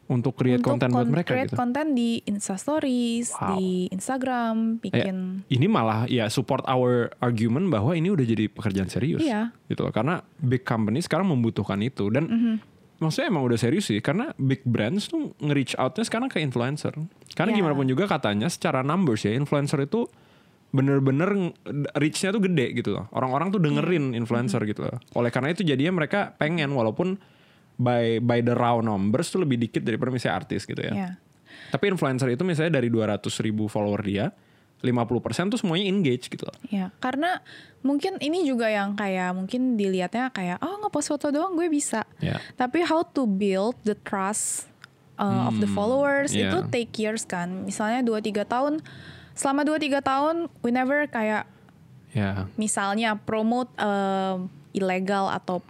Untuk create untuk konten buat mereka create gitu. konten di Insta Stories Wow. di Instagram Ya, bikin ini malah ya support our argument bahwa ini udah jadi pekerjaan serius. Iya. Gitu loh. Karena big company sekarang membutuhkan itu dan Mhm. maksudnya emang udah serius sih karena big brands tuh nge-reach outnya sekarang ke influencer. Karena Iya. gimana pun juga katanya secara numbers ya influencer itu bener-bener reach-nya tuh gede gitu loh. Orang-orang tuh dengerin Iya. influencer Mhm. gitu loh. Oleh karena itu jadinya mereka pengen walaupun by by the raw numbers tuh lebih dikit daripada misalnya artis gitu ya. ya Tapi influencer itu misalnya dari 200 ribu follower dia, 50% tuh semuanya engage gitu loh. ya karena mungkin ini juga yang kayak mungkin dilihatnya kayak oh ngepost foto doang gue bisa Ya. Tapi how to build the trust uh, of the Hmm, followers yeah. itu take years kan. Misalnya 2-3 tahun, selama 2-3 tahun we never kayak Ya. misalnya promote um, ilegal atau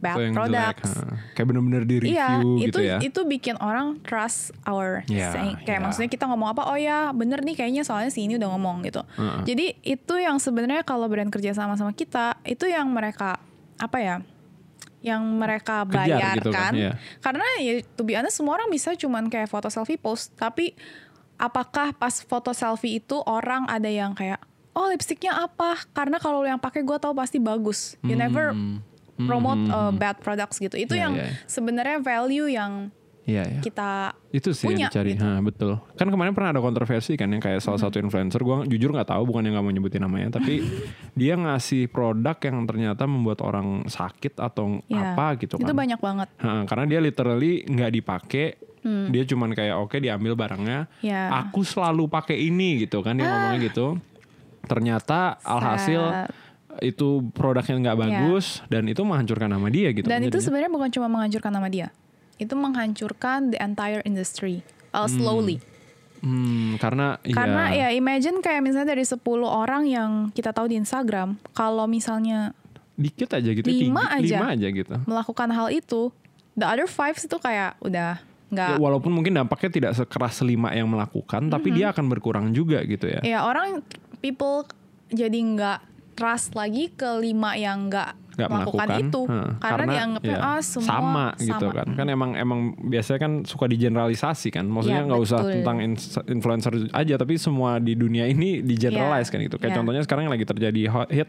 bad Itu yang jelek, products. ha. Kayak bener-bener di review Iya, gitu itu ya. itu bikin orang trust our Iya, saying. Kayak iya. maksudnya kita ngomong apa, oh ya bener nih kayaknya soalnya si ini udah ngomong gitu. Heeh. Jadi itu yang sebenarnya kalau brand kerja sama sama kita, itu yang mereka apa ya? Yang mereka Kejar bayar gitu kan, kan. iya. Karena ya to be honest, semua orang bisa cuman kayak foto selfie post, tapi apakah pas foto selfie itu orang ada yang kayak oh lipstiknya apa? Karena kalau yang pakai gue tahu pasti bagus. You never Hmm. Promote Hmm, uh, hmm, bad products gitu. Itu Iya, yang iya. sebenarnya value yang Iya ya. kita Itu sih punya, yang dicari. gitu. Ha, betul. Kan kemarin pernah ada kontroversi kan yang kayak salah satu influencer gua jujur nggak tahu bukan yang nggak mau nyebutin namanya tapi dia ngasih produk yang ternyata membuat orang sakit atau Ya, apa gitu kan. Itu banyak banget. Ha, karena dia literally nggak dipakai. Dia cuman kayak oke diambil barangnya. Hmm. Ya. Aku selalu pakai ini gitu kan dia ngomongnya gitu. Ternyata alhasil. Itu produknya nggak Ya. bagus dan itu menghancurkan nama dia gitu. Dan itu sebenarnya bukan cuma menghancurkan nama dia. Itu menghancurkan the entire industry uh, slowly. Hmm, karena Karena iya, ya imagine kayak misalnya dari 10 orang yang kita tahu di Instagram, kalau misalnya dikit aja gitu, Lima aja. lima aja gitu. melakukan hal itu, the other five itu kayak udah nggak Ya, walaupun mungkin dampaknya tidak sekeras lima yang melakukan, tapi dia akan berkurang juga gitu ya. ya orang people jadi nggak trust lagi ke lima yang nggak melakukan melakukan itu Heeh, karena, dianggapnya ya, ah semua sama, gitu sama. kan kan emang emang biasanya kan suka digeneralisasi kan maksudnya Ya, nggak usah betul. tentang influencer aja tapi semua di dunia ini digeneralize Ya, kan gitu kayak ya. contohnya sekarang yang lagi terjadi hot hit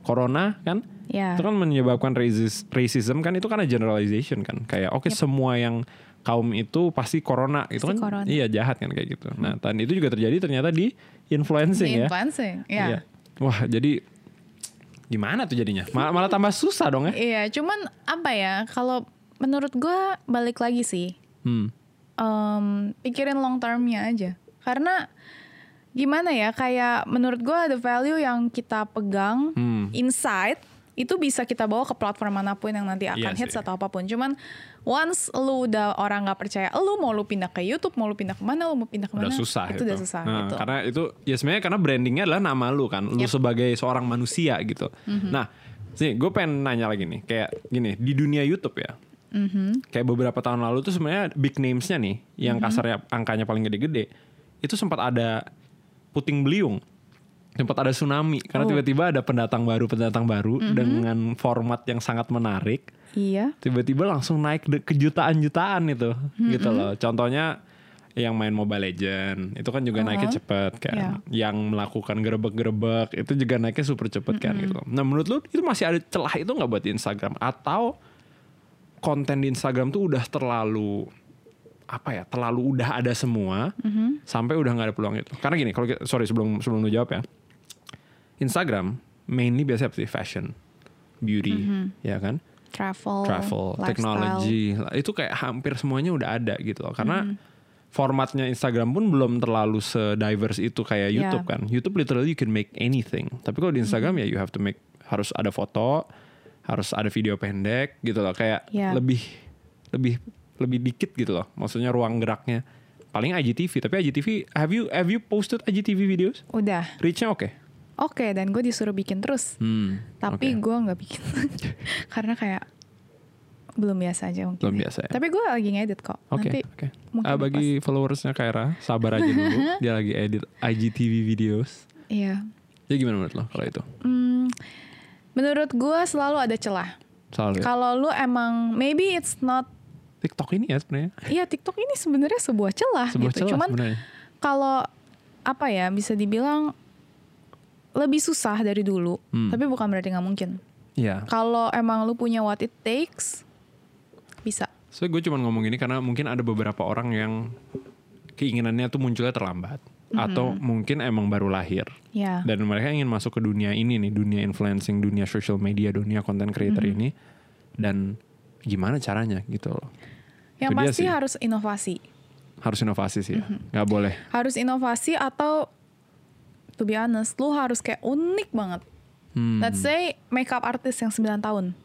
corona kan Ya. itu kan menyebabkan rasis, racism kan itu karena generalization kan kayak oke semua yang kaum itu pasti corona itu Pasti kan corona. iya jahat kan kayak gitu nah dan itu juga terjadi ternyata di influencing ya Influencing, ya. Iya. wah jadi gimana tuh jadinya malah, malah tambah susah dong ya Iya, cuman apa ya? Kalau menurut gua balik lagi sih, hmm. em, pikirin long termnya aja. Karena gimana ya? Kayak menurut gua ada value yang kita pegang Hmm. inside itu bisa kita bawa ke platform mana pun yang nanti akan Iya hits sih. atau apa pun. Cuman once lu udah orang nggak percaya, lu mau lu pindah ke YouTube, mau lu pindah ke mana, lu mau pindah ke mana, udah susah itu, udah susah Nah, gitu. Karena itu ya sebenarnya karena brandingnya adalah nama lu kan, lu Yep. sebagai seorang manusia gitu. Mhm. Nah, sih gue pengen nanya lagi nih, kayak gini di dunia YouTube ya, Mhm. kayak beberapa tahun lalu tuh sebenarnya big names-nya nih, yang Mhm. kasarnya angkanya paling gede-gede, itu sempat ada puting beliung, sempat ada tsunami karena Oh. tiba-tiba ada pendatang baru pendatang baru Mhm. dengan format yang sangat menarik Iya. tiba-tiba langsung naik ke jutaan-jutaan itu gitu Mm-hmm. loh contohnya yang main Mobile Legend itu kan juga naiknya Uh-huh. cepet kan Yeah. yang melakukan gerebek-gerebek itu juga naiknya super cepet kan Mm-hmm. gitu nah menurut lu itu masih ada celah itu nggak buat di Instagram atau konten di Instagram tuh udah terlalu apa ya terlalu udah ada semua Mhm. sampai udah nggak ada peluang itu karena gini kalau sorry sebelum sebelum lu jawab ya Instagram mainly biasanya apa sih fashion beauty ya kan Travel, travel, lifestyle. technology, itu kayak hampir semuanya udah ada gitu loh. Karena Mm-hmm. formatnya Instagram pun belum terlalu se-diverse itu kayak Yeah. YouTube kan. YouTube literally you can make anything. Tapi kalau di Instagram Mm-hmm. ya you have to make harus ada foto, harus ada video pendek gitu loh. Kayak Yeah. lebih lebih lebih dikit gitu loh. Maksudnya ruang geraknya. Paling IGTV, tapi IGTV have you have you posted IGTV videos? Udah. Reach-nya oke. Oke, dan gue disuruh bikin terus. Hmm, Tapi oke. gue nggak bikin. Karena kayak belum biasa aja mungkin. belum ya. biasa ya. Tapi gue lagi ngedit kok. Oke, Nanti oke. mungkin Ah, bagi followersnya Kaira, sabar aja dulu. Dia lagi edit IGTV videos. Iya. Jadi gimana menurut lo kalau itu? Hmm, menurut gue selalu ada celah. Soal ya? Kalau lu emang maybe it's not TikTok ini ya sebenarnya. Iya TikTok ini sebenarnya sebuah celah Sebuah gitu. celah Cuman kalau apa ya bisa dibilang lebih susah dari dulu, Hmm. tapi bukan berarti nggak mungkin. Iya. Kalau emang lu punya what it takes, bisa. So gue cuma ngomong ini karena mungkin ada beberapa orang yang keinginannya tuh munculnya terlambat. Atau mungkin emang baru lahir. Ya. Dan mereka ingin masuk ke dunia ini nih. Dunia influencing, dunia social media, dunia content creator Hmm. ini. Dan gimana caranya gitu loh. Yang Itu pasti harus inovasi. Harus inovasi sih ya. Nggak boleh. Harus inovasi atau to be honest, lu harus kayak unik banget. Hmm. Let's say makeup artist yang 9 tahun.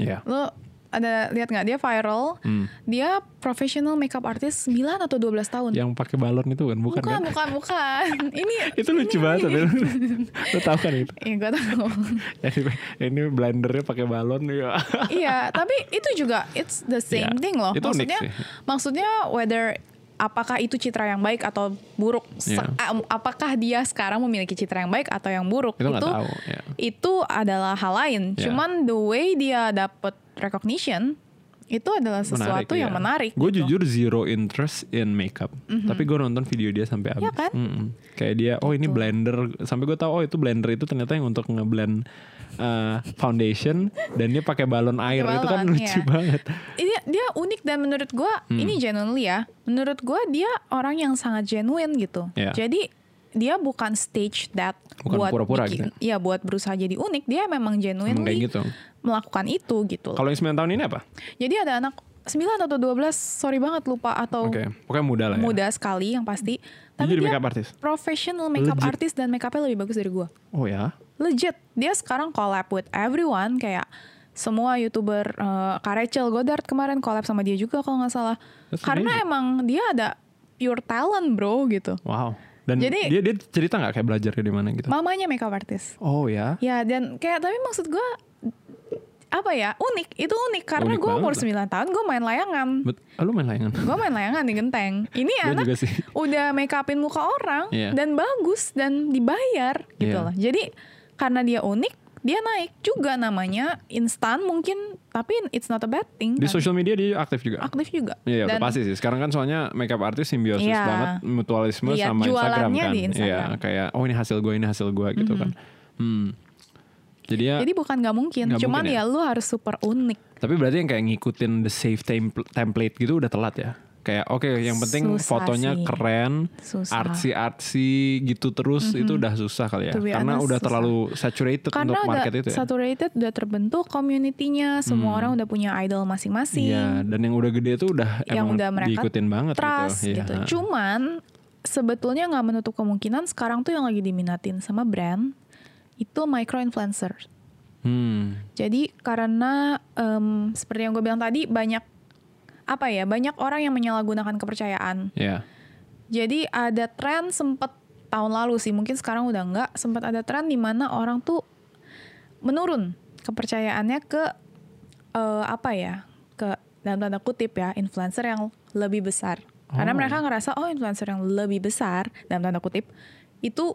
Iya. Lu ada lihat nggak dia viral? Hmm. Dia professional makeup artist 9 atau 12 tahun. Yang pakai balon itu kan bukan, bukan, kan? bukan, bukan. Ini itu lucu banget tapi lu, lu tahu kan itu Iya, gue tahu. ini, ini blendernya pakai balon ya iya, tapi itu juga it's the same Iya, thing loh. itu unik maksudnya, sih. maksudnya whether apakah itu citra yang baik atau buruk? Am- apakah dia sekarang memiliki citra yang baik atau yang buruk? itu nggak tahu ya itu adalah hal lain. Iya. Cuman the way dia dapat recognition itu adalah sesuatu yang menarik. gue gitu. jujur zero interest in makeup tapi gue nonton video dia sampai habis Iya kan? Mm-mm. kayak dia oh ini Gitu. blender sampai gue tahu oh itu blender itu ternyata yang untuk ngeblend uh, foundation dan dia pakai balon air itu kan balon, lucu iya. banget Ini dia unik dan menurut gua Hmm. ini genuinely ya. Menurut gua dia orang yang sangat genuine gitu. Iya. Jadi dia bukan stage that Bukan buat pura-pura gitu. Iya buat berusaha jadi unik. Dia memang Emang genuinely kayak gitu melakukan itu gitu. kalau yang 9 tahun ini apa Jadi ada anak 9 atau 12 sorry banget lupa atau oke pokoknya muda lah ya muda sekali yang pasti. Dia Tapi jadi dia makeup artist professional makeup Legit. artist dan makeupnya lebih bagus dari gua. oh ya Legit. Dia sekarang collab with everyone kayak semua youtuber uh, Kak Rachel Goddard kemarin collab sama dia juga kalau nggak salah. That's Karena amazing. emang dia ada pure talent bro gitu. wow dan Jadi- dia dia cerita nggak kayak belajarnya di mana gitu Mamanya makeup artist. oh ya Ya dan kayak tapi maksud gua apa ya unik itu unik karena gue umur banget 9 tahun gue main layangan Bet, ah, lu main layangan gue main layangan di genteng ini anak udah make upin muka orang Iya. dan bagus dan dibayar gitu Iya. loh jadi karena dia unik dia naik juga namanya instan mungkin tapi it's not a bad thing Di kan. social media dia aktif juga. aktif juga Iya, dan pasti sih. Sekarang kan soalnya makeup artist simbiosis Iya. banget mutualisme Lihat sama Instagram kan. di Instagram. Iya, kayak oh ini hasil gue, ini hasil gue gitu kan. Hmm. Jadi ya jadi bukan nggak mungkin Nggak cuman mungkin ya. ya lu harus super unik tapi berarti yang kayak ngikutin the safe templ- template gitu udah telat ya. Kayak oke yang penting Susah fotonya sih. keren, Susah. artsy artsy gitu terus itu udah susah kali ya. Karena honest, udah susah. terlalu saturated karena untuk market itu ya. saturated udah terbentuk community-nya semua orang udah punya idol masing-masing Iya, dan yang udah gede tuh udah yang emang udah mereka diikutin banget trust gitu. gitu. Cuman sebetulnya nggak menutup kemungkinan sekarang tuh yang lagi diminatin sama brand itu micro influencer. Hmm. Jadi karena em, seperti yang gue bilang tadi banyak apa ya banyak orang yang menyalahgunakan kepercayaan. Ya. Jadi ada tren sempet tahun lalu sih mungkin sekarang udah enggak sempat ada tren di mana orang tuh menurun kepercayaannya ke eh, apa ya ke dalam tanda kutip ya influencer yang lebih besar. Karena Oh. mereka ngerasa oh influencer yang lebih besar dalam tanda kutip itu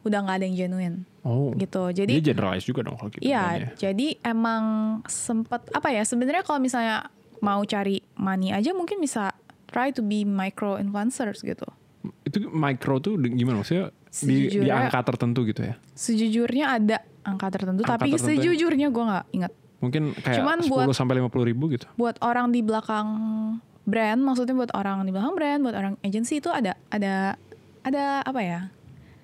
udah nggak ada yang genuine Oh. gitu. Jadi Dia generalize juga dong kalau gitu. kan ya. Iya, jadi emang sempet apa ya? Sebenarnya kalau misalnya mau cari money aja mungkin bisa try to be micro influencers gitu. Itu micro tuh gimana maksudnya di, di angka tertentu gitu ya? Sejujurnya ada angka tertentu, Angka tapi tertentu ya? sejujurnya gue nggak ingat. Mungkin kayak Cuman 10 buat- sampai 50 ribu gitu. Buat orang di belakang brand, maksudnya buat orang di belakang brand, buat orang agency itu ada ada ada apa ya?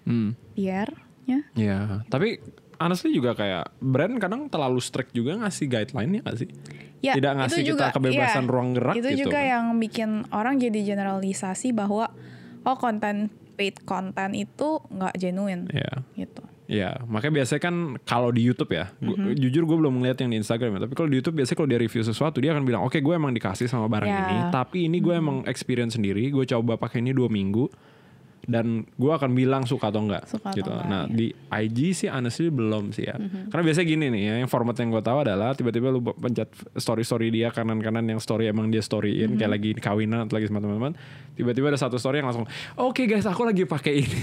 Hmm. PR-nya. Ya, tapi honestly juga kayak brand kadang terlalu strict juga ngasih guideline-nya gak sih? Ya, Tidak ngasih itu kita kebebasan iya, ruang gerak Itu gitu juga kan. yang bikin orang jadi generalisasi bahwa oh konten paid konten itu nggak genuine Ya. gitu. Ya, makanya biasanya kan kalau di YouTube ya, gua- Mm-hmm. jujur gue belum ngeliat yang di Instagram ya. Tapi kalau di YouTube biasanya kalau dia review sesuatu dia akan bilang, oke gue emang dikasih sama barang Ya. ini, tapi ini gue emang experience sendiri, gue coba pakai ini dua minggu, dan gue akan bilang suka atau enggak. Suka atau gitu. enggak, nah ya. Mm-hmm. di IG sih honestly belum sih ya. Karena biasanya gini nih ya, yang format yang gue tahu adalah tiba-tiba lu pencet story story dia kanan-kanan yang story emang dia storyin Mm-hmm. kayak lagi kawinan atau lagi sama teman-teman, tiba-tiba ada satu story yang langsung, oke guys aku lagi pakai ini.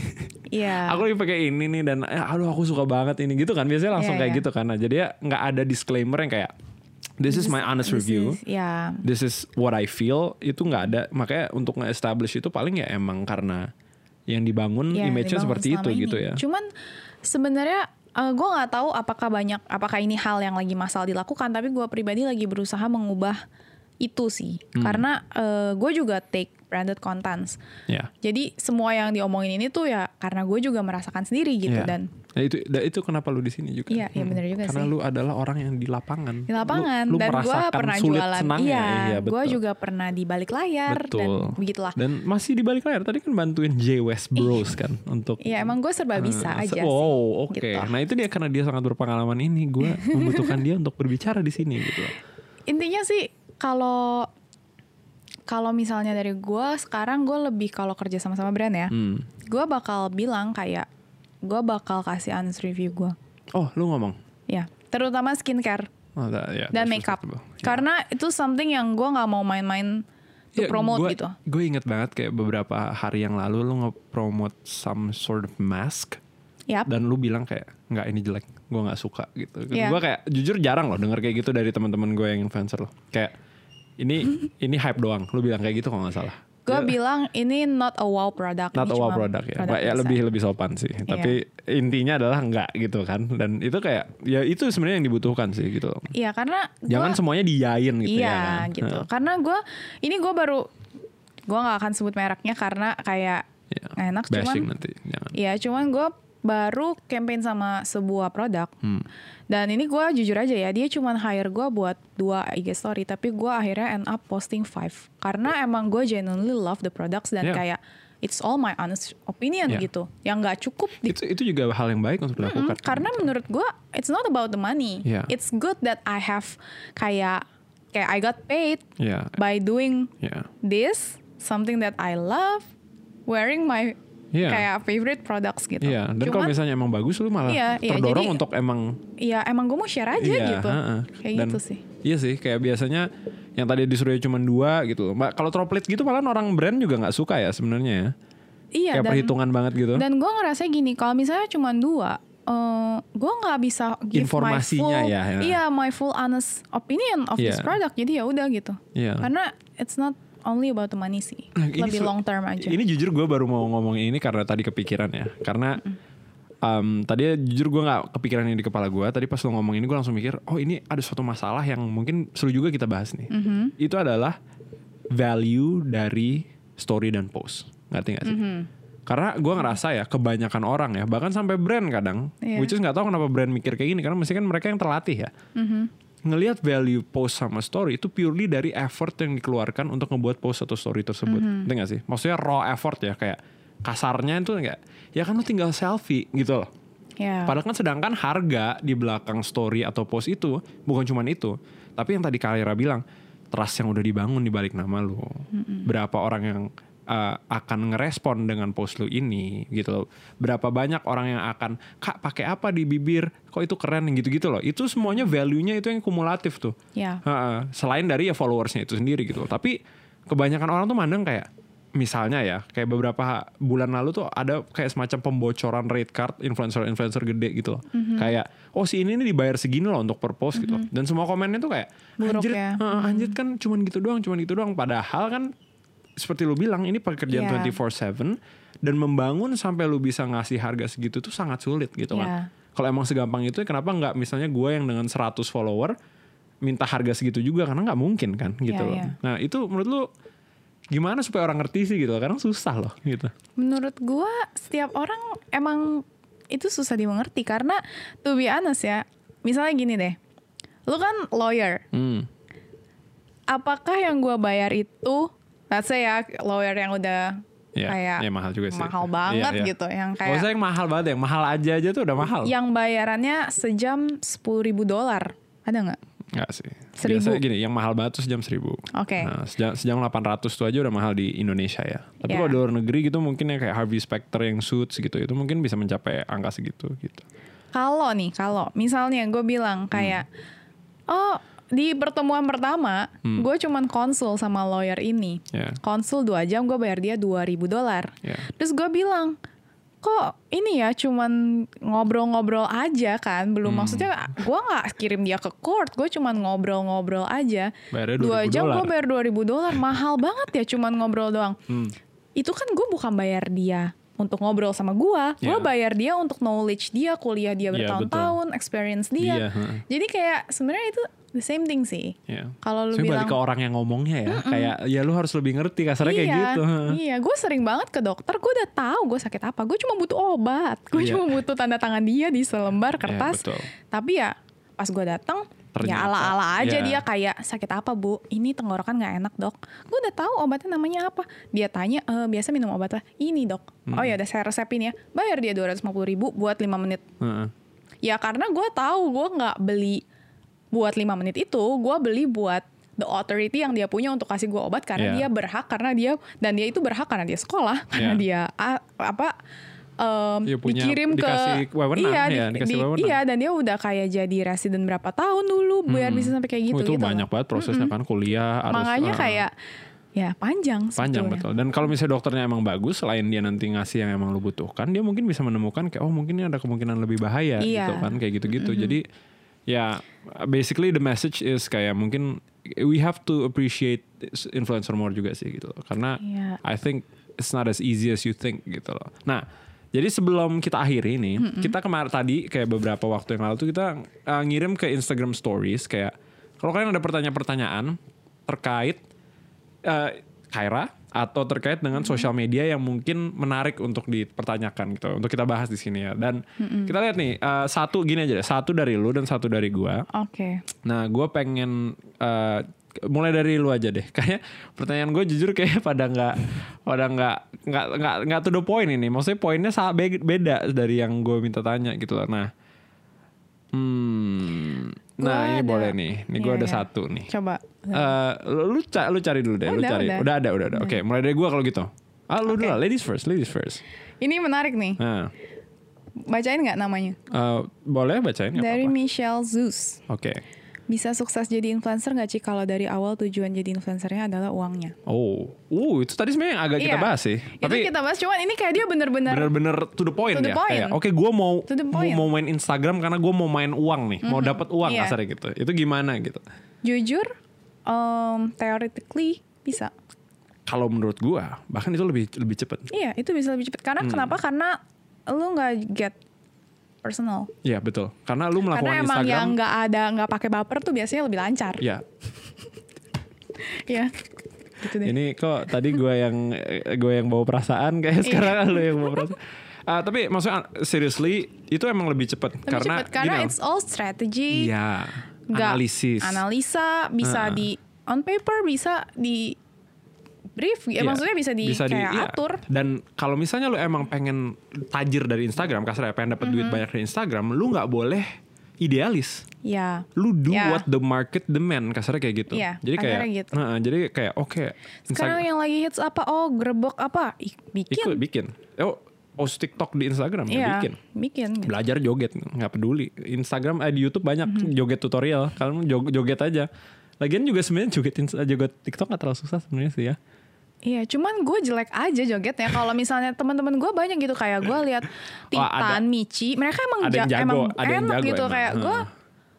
Iya. aku lagi pakai ini nih dan eh, aduh aku suka banget ini gitu kan biasanya langsung Iya, kayak iya. gitu kan nah, jadi ya nggak ada disclaimer yang kayak this is my honest This review is- Ya. this is what I feel itu nggak ada makanya untuk nge-establish itu paling ya emang karena yang dibangun ya, image-nya seperti itu ini. gitu ya Cuman sebenarnya gue nggak tahu apakah banyak apakah ini hal yang lagi masal dilakukan tapi gue pribadi lagi berusaha mengubah itu sih Hmm. karena gue juga take branded contents ya jadi semua yang diomongin ini tuh ya karena gue juga merasakan sendiri gitu ya. dan Nah, itu itu kenapa lu di sini juga Iya, iya bener juga karena sih. lu adalah orang yang di lapangan di lapangan lu, lu dan gue merasakan pernah sulit jualan senangnya iya, iya gue betul. juga pernah di balik layar betul dan begitulah dan masih di balik layar tadi kan bantuin J West Bros kan untuk Iya emang gue serba bisa Ah, aja. Wow, oke. gitu. Nah itu dia karena dia sangat berpengalaman ini, gue membutuhkan dia untuk berbicara di sini gitu. Intinya sih kalau kalau misalnya dari gue sekarang gue lebih kalau kerja sama-sama brand ya, Hmm. gue bakal bilang kayak gue bakal kasih honest review gue, Oh, lu ngomong. ya terutama skincare Oh, that- yeah, dan makeup. Yeah. karena itu something yang gue nggak mau main-main to Ya, promote gua, gitu. Gue inget banget kayak beberapa hari yang lalu lu nge-promote some sort of mask Yap. dan lu bilang kayak nggak ini jelek, gue nggak suka gitu. Iya. Gue kayak jujur jarang loh denger kayak gitu dari teman-teman gue yang influencer loh. Kayak ini ini hype doang. Lu bilang kayak gitu kalau nggak salah. Gue Ya. bilang ini not a wow product, not ini a wow product ya. produk Ba- ya. Iya. lebih lebih sopan sih. Tapi intinya adalah enggak gitu kan. Dan itu kayak ya itu sebenarnya yang dibutuhkan sih gitu. Iya karena gua- Jangan semuanya diyain gitu iya ya kan. gitu. Heeh. Karena gue ini gue baru gue nggak akan sebut mereknya karena kayak Ya, nggak enak cuman bashing nanti jangan. Iya, cuman gue baru campaign sama sebuah produk. Hmm. Dan ini gue jujur aja ya, dia cuman hire gue buat dua IG story, tapi gue akhirnya end up posting five. Karena emang gue genuinely love the products dan Yeah. kayak it's all my honest opinion Yeah. gitu. Yang nggak cukup di Itu itu juga hal yang baik untuk dilakukan. Mm, karena menurut gue it's not about the money. Yeah. It's good that I have kayak kayak I got paid ya, by doing ya. this something that I love wearing my Iya. kayak favorite products gitu. Iya, dan kalau misalnya emang bagus lu malah Iya, iya, terdorong jadi- untuk emang Iya emang gue mau share aja iya, gitu. heeh. Kayak Dan gitu sih. Iya sih, kayak biasanya yang tadi disuruh cuma dua gitu. Mbak, kalau droplet gitu malah orang brand juga nggak suka ya sebenarnya ya. Iya kayak dan perhitungan banget gitu. dan gue ngerasa gini kalau misalnya cuma dua, eh gue nggak bisa give Informasinya my full, ya, ya. iya my full honest opinion of this Iya. product. Jadi ya udah gitu. Iya. Karena it's not only about the money sih, Nah, lebih long term aja. Ini jujur gue baru mau ngomong ini karena tadi kepikiran ya. Karena um, tadi jujur gue nggak kepikiran ini di kepala gue. Tadi pas lo ngomong ini gue langsung mikir, oh ini ada suatu masalah yang mungkin seru juga kita bahas nih. Mm-hmm. Itu adalah value dari story dan post. Ngerti gak sih? Mm-hmm. Karena gue ngerasa ya kebanyakan orang ya bahkan sampai brand kadang, Iya. which is nggak tahu kenapa brand mikir kayak gini karena mesti kan mereka yang terlatih ya. Mm-hmm. Ngelihat value post sama story itu purely dari effort yang dikeluarkan untuk ngebuat post atau story tersebut, Mm-hmm. ngerti gak sih? Maksudnya raw effort ya kayak kasarnya itu enggak, ya kan lu tinggal selfie gitu loh. Ya. Padahal kan sedangkan harga di belakang story atau post itu bukan cuman itu, tapi yang tadi Kalira bilang trust yang udah dibangun di balik nama lu. Berapa orang yang uh, akan ngerespon dengan post lu ini gitu loh. Berapa banyak orang yang akan kak pakai apa di bibir? Kok itu keren gitu-gitu loh. Itu semuanya value-nya itu yang kumulatif tuh. Ya. Ha-ha. Selain dari ya followersnya itu sendiri gitu. Tapi kebanyakan orang tuh mandang kayak misalnya ya kayak beberapa bulan lalu tuh ada kayak semacam pembocoran rate card influencer-influencer gede gitu loh. Mhm. Kayak oh si ini nih dibayar segini loh untuk per post gitu. Dan semua komennya tuh kayak Buruk anjir, ya. ha, anjir kan cuman gitu doang, cuman gitu doang. Padahal kan seperti lu bilang ini pekerjaan Iya. 24/7 dan membangun sampai lu bisa ngasih harga segitu tuh sangat sulit gitu Iya. kan. Kalau emang segampang itu kenapa nggak misalnya gue yang dengan 100 follower minta harga segitu juga karena nggak mungkin kan gitu Iya, loh. iya. Nah, itu menurut lu gimana supaya orang ngerti sih gitu? Kadang susah loh gitu. Menurut gua setiap orang emang itu susah dimengerti karena to be honest ya. Misalnya gini deh. Lu kan lawyer. Hmm. Apakah yang gua bayar itu let's say ya lawyer yang udah Iya, kayak iya, mahal juga sih. mahal Iya, banget iya. gitu yang kayak usah yang mahal banget, yang mahal aja aja tuh udah mahal. yang bayarannya sejam sepuluh ribu dolar ada nggak? Enggak sih. Seribu. Biasanya gini, yang mahal banget tuh sejam seribu. Oke. Nah, sejam, sejam 800 tuh aja udah mahal di Indonesia ya. Tapi Iya. kalau di luar negeri gitu mungkin yang kayak Harvey Specter yang suits gitu, itu mungkin bisa mencapai angka segitu gitu. Kalau nih, kalau misalnya gue bilang kayak, oh di pertemuan pertama, gue cuman konsul sama lawyer ini. Ya. Konsul dua jam, gue bayar dia 2000 dolar. Ya. Terus gue bilang, kok ini ya cuman ngobrol-ngobrol aja kan, belum maksudnya gue nggak kirim dia ke court, gue cuman ngobrol-ngobrol aja. Bayarnya Dua 2000 jam dolar. gue bayar 2000 dolar, mahal banget ya cuman ngobrol doang. Hmm. Itu kan gue bukan bayar dia untuk ngobrol sama gue, gue Ya. bayar dia untuk knowledge dia, kuliah dia bertahun-tahun, experience dia. Iya, heeh. Jadi kayak sebenarnya itu the same thing sih. Ya. Kalau lu bilang balik ke orang yang ngomongnya ya, kayak ya lu harus lebih ngerti kasarnya kayak iya, gitu. Iya, gue sering banget ke dokter. Gue udah tahu gue sakit apa. Gue cuma butuh obat. Gue Iya. cuma butuh tanda tangan dia di selembar kertas. betul. Tapi ya pas gue datang, ya Ternyata, ala-ala aja iya. dia kayak sakit apa bu? Ini tenggorokan nggak enak dok. Gue udah tahu obatnya namanya apa. Dia tanya, e, biasa minum obat apa? Ini dok. Hmm. Oh ya udah saya resepin ya. Bayar dia 250 ribu buat 5 menit. Heeh. Ya karena gue tahu gue nggak beli buat lima menit itu, gue beli buat the authority yang dia punya untuk kasih gue obat karena Iya. dia berhak karena dia dan dia itu berhak karena dia sekolah karena Iya. dia apa em, Iya, punya- dikirim ke wewenang, iya, ya, di- dikasih di- wewenang. iya dan dia udah kayak jadi resident berapa tahun dulu biar bisa sampai kayak gitu Oh, itu gitu banyak loh. banget prosesnya kan kuliah harus makanya heeh. kayak ya panjang panjang sebetulnya. betul. Dan kalau misalnya dokternya emang bagus, selain dia nanti ngasih yang emang lu butuhkan, dia mungkin bisa menemukan kayak oh mungkin ini ada kemungkinan lebih bahaya Iya. gitu kan kayak gitu-gitu. Jadi ya basically the message is kayak mungkin we have to appreciate influencer more juga sih gitu loh. Karena Iya. I think it's not as easy as you think gitu loh. Nah, jadi sebelum kita akhiri nih, kita kemarin tadi kayak beberapa waktu yang lalu tuh kita uh, ngirim ke Instagram Stories kayak kalau kalian ada pertanyaan-pertanyaan terkait uh, Kaira atau terkait dengan sosial media yang mungkin menarik untuk dipertanyakan gitu, untuk kita bahas di sini ya. Dan kita lihat nih uh, satu gini aja deh, satu dari lu dan satu dari gua. oke Nah, gue pengen eh, mulai dari lu aja deh. Kayak pertanyaan gue jujur kayak pada nggak pada nggak nggak nggak nggak to the point ini. Maksudnya poinnya sa- be- beda dari yang gue minta tanya gitu loh. Nah, hmm, nah Gua ini ada- boleh nih. Ini gue Iya, ada iya. satu nih. coba Eh, lu, lu, ca- lu cari dulu deh. lu Udah, cari. udah. Udah, ada, udah ada. Oke, mulai dari gue kalau gitu. Ah, lu dulu Oke. lah. Ladies first, ladies first. ini menarik nih Nah, bacain nggak namanya eh, boleh bacain dari apa-apa. Michelle Zeus Oke. Bisa sukses jadi influencer nggak Ci kalau dari awal tujuan jadi influencernya adalah uangnya? Oh, uh itu tadi sebenarnya yang agak kita Iya. bahas sih. Itu kita bahas cuman ini kayak dia bener-bener bener-bener to the point To the ya point. kayak oke gue mau mau, mau main Instagram karena gue mau main uang nih mau dapat uang Iya. kasarnya gitu itu gimana gitu jujur um, theoretically bisa. kalau menurut gue bahkan itu lebih lebih cepet Iya, itu bisa lebih cepat. Karena Hmm. kenapa? Karena lu nggak get personal. Iya betul karena lu melakukan Karena emang Instagram yang nggak ada nggak pakai baper tuh biasanya lebih lancar. ya Iya. Gitu deh. ini kok tadi gue yang gue yang bawa perasaan kayak sekarang lu yang bawa perasaan Ah, tapi maksudnya seriously itu emang lebih cepet lebih karena cepet karena loh, it's all strategy. iya analisis Analisa bisa Ah. di on paper bisa di brief ya Iya. maksudnya bisa di kayak iya. atur Dan kalau misalnya lu emang pengen tajir dari Instagram, kasar ya pengen dapat duit Mm-hmm. banyak dari Instagram, lu nggak boleh idealis. ya Lu do Ya. what the market demand, kasarnya kayak gitu. Iya, jadi kayak, gitu. Nah, jadi kayak oke. sekarang Insta- yang lagi hits apa oh grebek apa Ih, bikin ikut bikin. Oh, post TikTok di Instagram ya Iya, bikin. bikin gitu. Belajar joget nggak peduli. Instagram eh, di YouTube banyak Mm-hmm. joget tutorial. Kalian jog- joget aja. Lagian juga sebenarnya joget joget TikTok nggak terlalu susah sebenarnya sih ya. Iya, cuman gue jelek aja jogetnya. Kalau misalnya teman-teman gue banyak gitu kayak gue lihat Wah, ada- Titan, Michi, mereka emang ada yang ja- jago, emang ada yang enak jago gitu emang. kayak gue.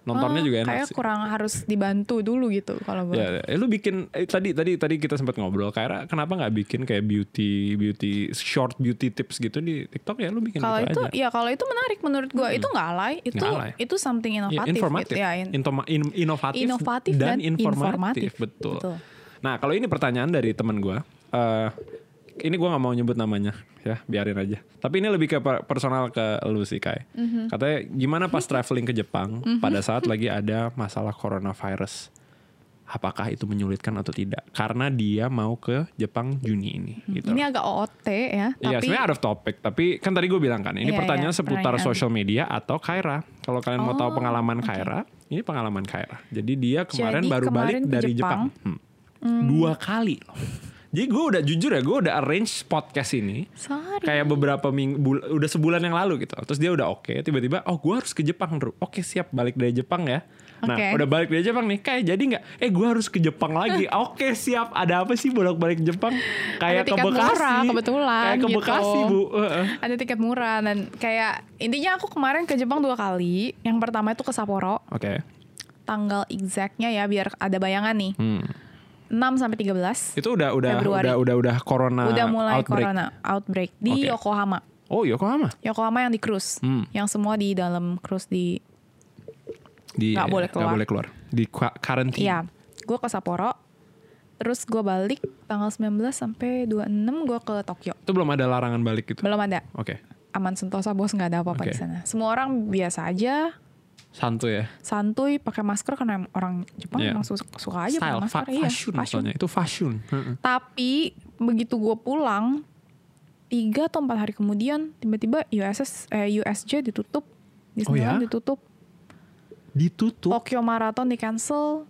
Nontonnya juga enak Kayak sih. kurang harus dibantu dulu gitu kalau gue. Ya, eh, lu bikin eh, tadi tadi tadi kita sempat ngobrol kayak kenapa nggak bikin kayak beauty beauty short beauty tips gitu di TikTok ya lu bikin Kalau gitu itu, aja. ya kalau itu menarik menurut gue. Itu nggak alay, itu alay. itu something Ya, inovatif. informatif, Gitu. Ya, in- in- inovatif, Inovatif dan, dan informatif, informatif. betul. Betul. Nah kalau ini pertanyaan dari teman gue, eh, ini gue nggak mau nyebut namanya, ya biarin aja. Tapi ini lebih ke per- personal ke lu sih Kai. Mhm. Katanya gimana pas traveling ke Jepang pada saat lagi ada masalah coronavirus? Apakah itu menyulitkan atau tidak? Karena dia mau ke Jepang Juni ini. Gitu. ini agak OOT ya, Iya, tapi sebenarnya out of topic. Tapi kan tadi gue bilang kan, ini Iya, pertanyaan iya, seputar pertanyaan. social media atau Kaira. Kalau kalian mau tahu Oh, pengalaman oke. Kaira, ini pengalaman Kaira. Jadi dia kemarin Jadi baru balik kemarin ke dari Jepang, Jepang. Hmm. dua kali loh. Jadi gue udah jujur ya, gue udah arrange podcast ini sorry. kayak beberapa minggu, bul- udah sebulan yang lalu gitu. Terus dia udah oke, tiba-tiba, oh gue harus ke Jepang, Ru. Oke siap, balik dari Jepang ya. Nah, Oke. udah balik dari Jepang nih, kayak jadi nggak? Eh, gue harus ke Jepang lagi. Oke, siap. Ada apa sih bolak-balik Jepang? Kayak ke Bekasi. murah, kebetulan, Kayak ke gitu. Bekasi, Bu. Heeh. ada tiket murah dan kayak intinya aku kemarin ke Jepang dua kali. Yang pertama itu ke Sapporo, Oke. tanggal exactnya ya biar ada bayangan nih. Hmm. 6 sampai 13. Itu udah udah Februari. udah udah udah corona udah mulai outbreak. corona outbreak di Oke. Yokohama. Oh, Yokohama. Yokohama yang di cruise. Hmm. Yang semua di dalam cruise di Di Nggak boleh keluar. boleh keluar. Di karantina. Iya, gue ke Sapporo. Terus gue balik tanggal 19 sampai 26 gue ke Tokyo. Itu belum ada larangan balik gitu. Belum ada. Oke. Aman sentosa bos nggak ada apa-apa Oke. di sana. Semua orang biasa aja, Santuy ya. santuy, pakai masker karena orang Jepang Iya. emang suka, suka aja Style, pakai masker. fa- Iya, fashion, fashion. Itu fashion. Tapi begitu gue pulang, tiga atau empat hari kemudian tiba-tiba USS eh, USJ ditutup, Disneyland Oh ya? ditutup, Ditutup. Tokyo Marathon di cancel.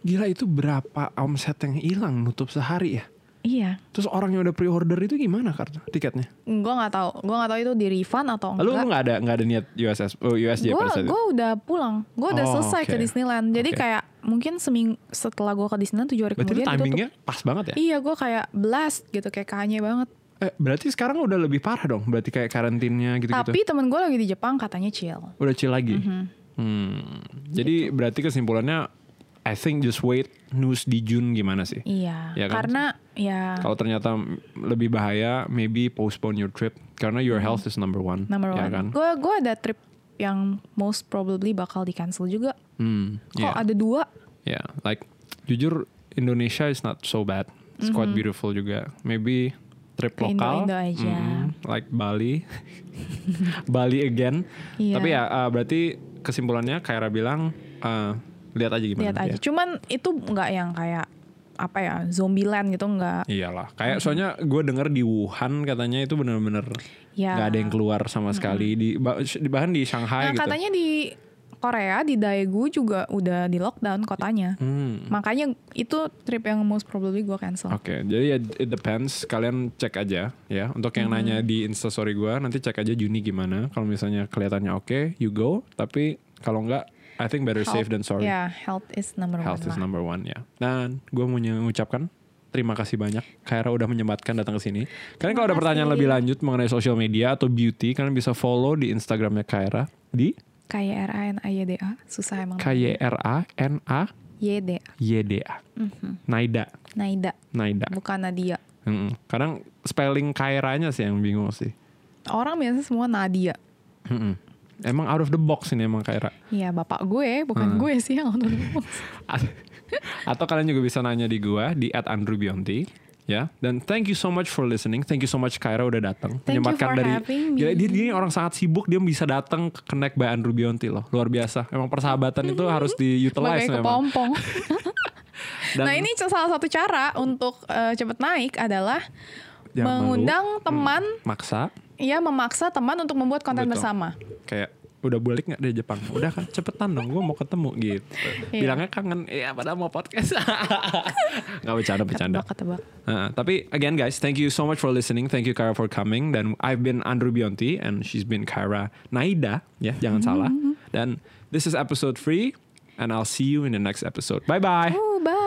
Gila itu berapa omset yang hilang nutup sehari ya? Iya, Terus orang yang udah pre-order itu gimana kartu tiketnya? gue nggak tahu, gue nggak tahu itu di refund atau Lalu lu enggak. nggak ada nggak ada niat USS oh, USJ Gue pada saat itu? gue udah pulang, gue udah Oh, selesai ke oke. Disneyland. Jadi Oke. kayak mungkin seminggu setelah gue ke Disneyland tujuh hari Berarti itu kemudian ditutup. timingnya pas banget ya? Iya, gue kayak blast gitu kayak Kanye banget. Eh, berarti sekarang udah lebih parah dong. Berarti kayak karantinnya gitu-gitu. Tapi temen gue lagi di Jepang katanya chill. Udah chill lagi. Mhm. Hmm. Jadi Gitu. berarti kesimpulannya I think just wait news di June gimana sih? Iya, Ya kan? karena ya Kalau ternyata lebih bahaya, maybe postpone your trip karena your health is number one. Number ya one. kan? Gue gue ada trip yang most probably bakal di cancel juga. Hmm. Kok yeah. ada dua? Yeah, like jujur Indonesia is not so bad. It's quite beautiful juga. Maybe trip lokal, Indo-Indo aja. mm, like Bali, Bali again. Iya. Tapi ya uh, berarti kesimpulannya Kaira bilang uh, lihat aja gimana. Lihat aja. ya. Cuman itu nggak yang kayak apa ya Zombieland gitu nggak. Iyalah, kayak soalnya gue denger di Wuhan katanya itu bener-bener Ya. nggak ada yang keluar sama sekali di, bah- di bahan di Shanghai Nah gitu. katanya di Korea di Daegu juga udah di lockdown kotanya. Hmm. Makanya itu trip yang most probably gue cancel. Oke, jadi ya it depends. Kalian cek aja ya. Untuk yang Mm-hmm. nanya di instastory gue, nanti cek aja Juni gimana. Kalau misalnya kelihatannya oke, you go. Tapi kalau enggak, I think better safe than sorry. Ya, health is number Health one is lah. number one ya. Dan gue mau mengucapkan terima kasih banyak. Kaira udah menyempatkan datang ke sini. Kalian kalau ada pertanyaan lebih lanjut mengenai social media atau beauty, kalian bisa follow di Instagramnya Kaira di Kayak R A N A Y D A susah emang. K Y R A N A Y D A. Y D A. Mhm. Naida, Naida, Naida. bukan Nadia. Mm-mm. Kadang spelling Kairanya sih yang bingung sih. Orang biasa semua Nadia. Mm-mm. Emang out of the box ini emang Kaira. Iya, bapak gue, Hmm. bukan gue sih yang nonton. Atau kalian juga bisa nanya di gua di @andrewbionti ya. Dan thank you so much for listening. Thank you so much Kaira udah datang. Thank you Menyempatkan dari. Gila, dia, dia orang sangat sibuk dia bisa datang ke Connect by Andrew Bionti loh. Luar biasa. Emang persahabatan itu harus di utilize Bagai memang. kepompong. Dan nah ini salah satu cara untuk eh, cepet naik adalah Jangan malu. mengundang teman, maksa ya memaksa teman untuk membuat konten Betul. bersama. kayak udah balik nggak dari Jepang? Udah kan cepetan dong, gue mau ketemu gitu. Iya. Bilangnya kangen, ya padahal mau podcast. Nggak bercanda bercanda. Ketebak, ketebak. Uh, tapi again guys, thank you so much for listening. Thank you Kara for coming. Dan I've been Andrew Bionti and she's been Kara Naida. Ya, jangan salah. Dan this is episode 3 and I'll see you in the next episode. Bye bye. Oh, bye.